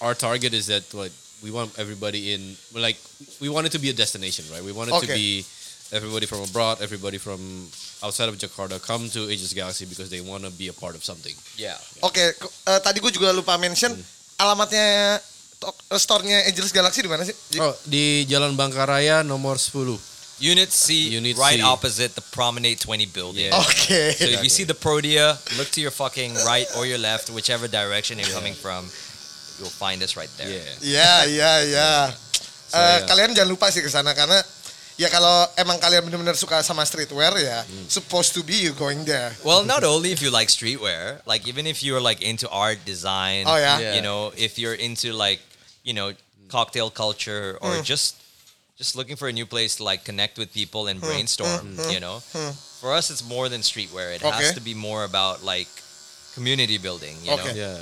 Speaker 1: our target is that what we want everybody in like we want it to be a destination right we want it to be everybody from abroad everybody from outside of Jakarta come to Aegis Galaxy because they want to be a part of something
Speaker 3: Yeah.
Speaker 2: Oke, ke- eh, tadi gue juga lupa mention alamatnya to- eh, store-nya Angelus Galaxy di mana sih?
Speaker 1: Oh di Jalan Bangkaraya nomor 10
Speaker 3: Unit C,
Speaker 1: Unit
Speaker 3: right
Speaker 1: C.
Speaker 3: opposite the Promenade 20 building.
Speaker 1: Yeah.
Speaker 2: Oke.
Speaker 3: So if you see the Protea, look to your fucking right or your left, whichever direction you're coming from. You'll find us right there.
Speaker 1: yeah
Speaker 2: Ya, ya, ya.
Speaker 1: So,
Speaker 2: Eh,
Speaker 1: ya.
Speaker 2: Kalian jangan lupa sih ke sana karena ya kalau emang kalian benar-benar suka sama streetwear ya,
Speaker 1: Hmm.
Speaker 2: supposed to be you going there.
Speaker 3: Well, not only if you like streetwear, like even if you're like into art design,
Speaker 2: Oh, yeah?
Speaker 1: Yeah.
Speaker 3: you know, if you're into like, you know, cocktail culture or
Speaker 2: Mm.
Speaker 3: just just looking for a new place to like connect with people
Speaker 2: Hmm.
Speaker 3: and brainstorm, you know. For us it's more than streetwear. It
Speaker 2: Okay.
Speaker 3: has to be more about like community building, you know.
Speaker 2: Okay.
Speaker 1: yeah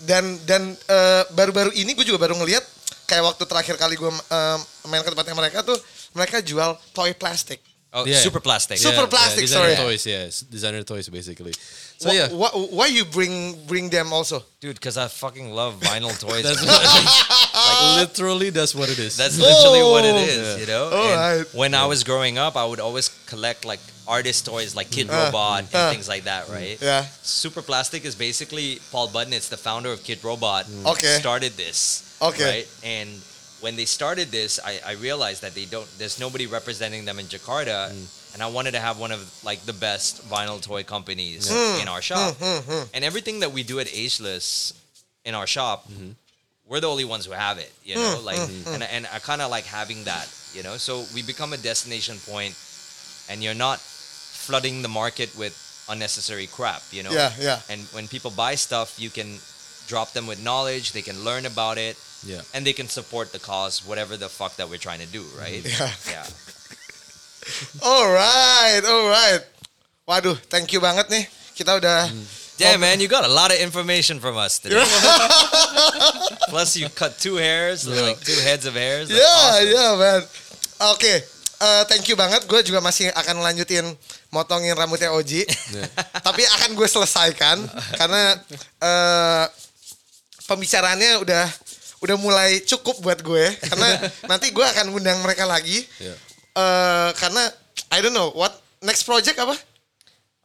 Speaker 2: Dan dan eh, baru-baru ini gue juga baru ngeliat kayak waktu terakhir kali gue eh, main ke tempatnya mereka tuh mereka jual toy plastic.
Speaker 3: Oh,
Speaker 1: Yeah.
Speaker 3: super plastic.
Speaker 2: Super plastic,
Speaker 1: yeah, designer
Speaker 2: sorry.
Speaker 1: toys yeah designer toys basically so
Speaker 2: Wha-
Speaker 1: yeah
Speaker 2: wha- why you bring bring them also?
Speaker 3: Dude, because I fucking love vinyl toys.
Speaker 1: that's
Speaker 3: man.
Speaker 1: like literally that's what it is
Speaker 3: That's literally what it is.
Speaker 2: Oh.
Speaker 3: is, you know.
Speaker 2: All
Speaker 3: And
Speaker 2: right.
Speaker 3: When I was growing up, I would always collect like artist toys, like Kid
Speaker 2: Uh,
Speaker 3: Robot and
Speaker 2: uh.
Speaker 3: things like that, right?
Speaker 2: Yeah.
Speaker 3: Super Plastic is basically Paul Budnitz, the founder of Kidrobot,
Speaker 2: Okay.
Speaker 3: started this.
Speaker 2: Okay.
Speaker 3: Right, and when they started this, I, I realized that they don't. There's nobody representing them in Jakarta, hmm. and I wanted to have one of like the best vinyl toy companies hmm. in our shop. Hmm, and everything that we do at Ageless in our shop, we're the only ones who have it. You know, like, and and I kind of like having that. You know, so we become a destination point, and you're not flooding the market with unnecessary crap. You know.
Speaker 2: Yeah, yeah.
Speaker 3: And when people buy stuff, you can drop them with knowledge. They can learn about it
Speaker 1: yeah
Speaker 3: and they can support the cause, whatever the fuck that we're trying to do, right?
Speaker 2: Yeah.
Speaker 3: Yeah.
Speaker 2: Alright, alright. Waduh, thank you banget nih. Kita udah
Speaker 3: Damn, man, you got a lot of information from us today. Plus, you cut two hairs, like two heads of hairs. That's awesome.
Speaker 2: ya, man. Oke, eh, thank you banget. Gue juga masih akan lanjutin motongin rambutnya Oji. Tapi akan gue selesaikan karena eh, pembicaraannya udah udah mulai cukup buat gue. Karena nanti gue akan undang mereka lagi.
Speaker 1: yeah
Speaker 2: Eh, karena I don't know what next project apa?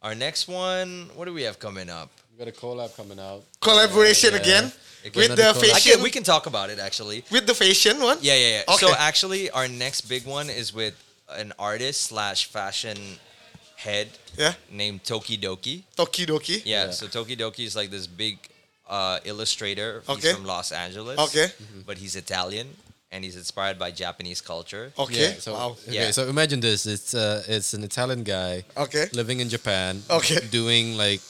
Speaker 3: Our next one, what do we have coming up?
Speaker 1: we got a collab coming out
Speaker 2: Collaboration
Speaker 1: Yeah.
Speaker 2: again
Speaker 3: Again,
Speaker 2: with the fashion.
Speaker 3: can, we can talk about it actually.
Speaker 2: with the fashion one.
Speaker 3: Yeah, yeah, yeah.
Speaker 2: Okay.
Speaker 3: So actually, our next big one is with an artist slash fashion head
Speaker 2: Yeah,
Speaker 3: named Toki Doki.
Speaker 2: Tokidoki.
Speaker 3: Yeah,
Speaker 1: Yeah.
Speaker 3: so Toki Doki is like this big uh, illustrator.
Speaker 2: Okay.
Speaker 3: He's from Los Angeles.
Speaker 2: Okay.
Speaker 3: But he's Italian and he's inspired by Japanese culture.
Speaker 2: Okay.
Speaker 1: Yeah, so
Speaker 2: wow.
Speaker 1: okay,
Speaker 3: Yeah.
Speaker 1: so imagine this. It's uh, it's an Italian guy
Speaker 2: Okay.
Speaker 1: living in Japan.
Speaker 2: Okay.
Speaker 1: Doing like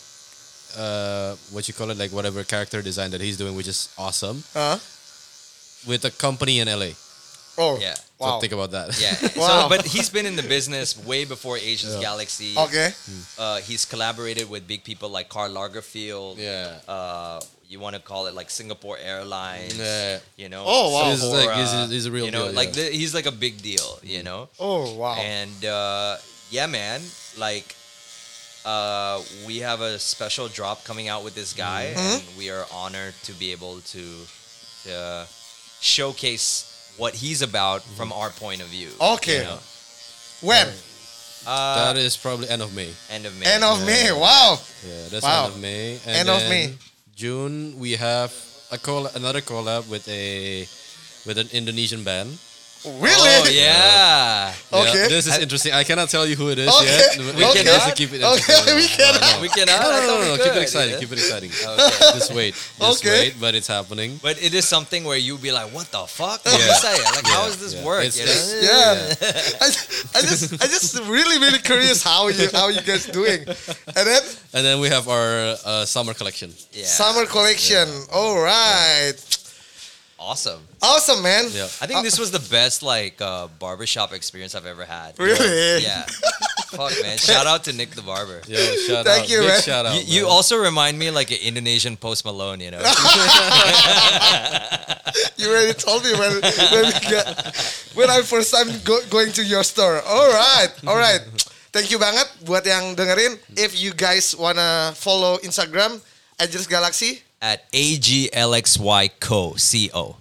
Speaker 1: uh, what you call it, like whatever character design that he's doing, which is awesome.
Speaker 2: Huh?
Speaker 1: With a company in LA.
Speaker 2: Oh.
Speaker 3: Yeah.
Speaker 2: Wow.
Speaker 1: So think about that.
Speaker 3: Yeah.
Speaker 2: Wow.
Speaker 3: So, but he's been in the business way before Ageless
Speaker 1: Yeah.
Speaker 3: Galaxy.
Speaker 2: Okay.
Speaker 3: Uh, he's collaborated with big people like Karl Lagerfeld.
Speaker 1: yeah.
Speaker 3: Uh, you want to call it like Singapore Airlines.
Speaker 1: Yeah.
Speaker 3: You know.
Speaker 2: Oh, wow.
Speaker 1: So he's like- he's a- he's a real
Speaker 3: You know,
Speaker 1: deal,
Speaker 3: like
Speaker 1: yeah.
Speaker 3: the, he's like a big deal. You know.
Speaker 2: Oh wow.
Speaker 3: And uh, yeah, man, like uh, we have a special drop coming out with this guy,
Speaker 2: Mm-hmm.
Speaker 3: and we are honored to be able to, to showcase what he's about from our point of view.
Speaker 2: Okay.
Speaker 3: you know?
Speaker 2: When?
Speaker 3: Uh,
Speaker 1: that is probably end of May.
Speaker 3: end of May.
Speaker 2: End of May. Wow.
Speaker 1: Yeah, that's
Speaker 2: Wow.
Speaker 1: end of May. And
Speaker 2: End of May.
Speaker 1: June we have a call another collab with a with an Indonesian band.
Speaker 2: Really?
Speaker 3: Oh yeah.
Speaker 1: Yeah,
Speaker 2: Okay.
Speaker 1: this is interesting. I cannot tell you who it is
Speaker 2: Okay.
Speaker 1: yet. We
Speaker 2: Okay.
Speaker 1: can also keep it
Speaker 2: Okay, we cannot.
Speaker 3: We cannot.
Speaker 1: No,
Speaker 3: I
Speaker 1: no, no, no. Keep it
Speaker 3: could,
Speaker 1: exciting.
Speaker 3: yeah.
Speaker 1: Keep it exciting.
Speaker 3: Okay.
Speaker 1: Just wait. Just
Speaker 2: Okay.
Speaker 1: wait, but it's happening.
Speaker 3: But it is something where you be like, "What the fuck? What
Speaker 1: Yeah.
Speaker 3: you say? Like, how does this
Speaker 1: yeah.
Speaker 3: work?"
Speaker 1: It's-
Speaker 3: you know?
Speaker 1: it's-
Speaker 2: Yeah. I, I just I just really really curious how you how you guys doing. And then
Speaker 1: And then we have our uh, summer collection.
Speaker 3: Yeah.
Speaker 2: summer collection. All right.
Speaker 3: Awesome.
Speaker 2: Awesome, man.
Speaker 1: Yeah.
Speaker 3: I think this was the best like uh, barbershop experience I've ever had.
Speaker 2: Really?
Speaker 3: Yeah. Fuck man. Shout out to Nick the barber.
Speaker 1: Yo, shout
Speaker 2: Thank
Speaker 1: out.
Speaker 2: you,
Speaker 1: Big
Speaker 2: man.
Speaker 1: shout out.
Speaker 3: You, you
Speaker 1: man.
Speaker 3: also remind me like an Indonesian Post Malone, you know.
Speaker 2: You already told me when when, we got, when I first time go, going to your store. All right, all right. Thank you banget buat yang dengerin. If you guys wanna follow Instagram Ageless Galaxy,
Speaker 3: At AGLXY Co. C O.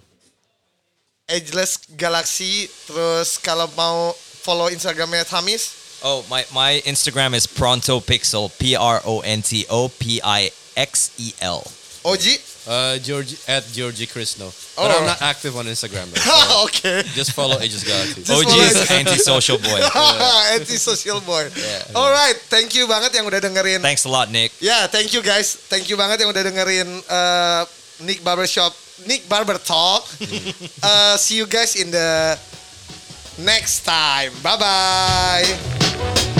Speaker 2: Ageless Galaxy. Terus kalau mau follow Instagramnya Tamis,
Speaker 3: Oh, my, my Instagram is Pronto Pixel. P R O N T O P I X E L.
Speaker 2: Oji.
Speaker 1: Uh, Georgie at Georgie Krishno.
Speaker 2: Oh.
Speaker 1: But I'm not active on Instagram. Though, so
Speaker 2: Oke.
Speaker 1: just follow Ageless Galaxy.
Speaker 2: Just
Speaker 3: OG
Speaker 2: follow
Speaker 3: is
Speaker 2: aja.
Speaker 3: anti-social boy.
Speaker 2: Anti social boy.
Speaker 3: Yeah.
Speaker 2: Alright, thank you banget yang udah dengerin.
Speaker 3: Thanks a lot, Nick.
Speaker 2: Ya, thank you guys. Thank you banget yang udah dengerin uh, Nick Barbershop, Nick Barber Talk. uh, see you guys in the next time. Bye bye.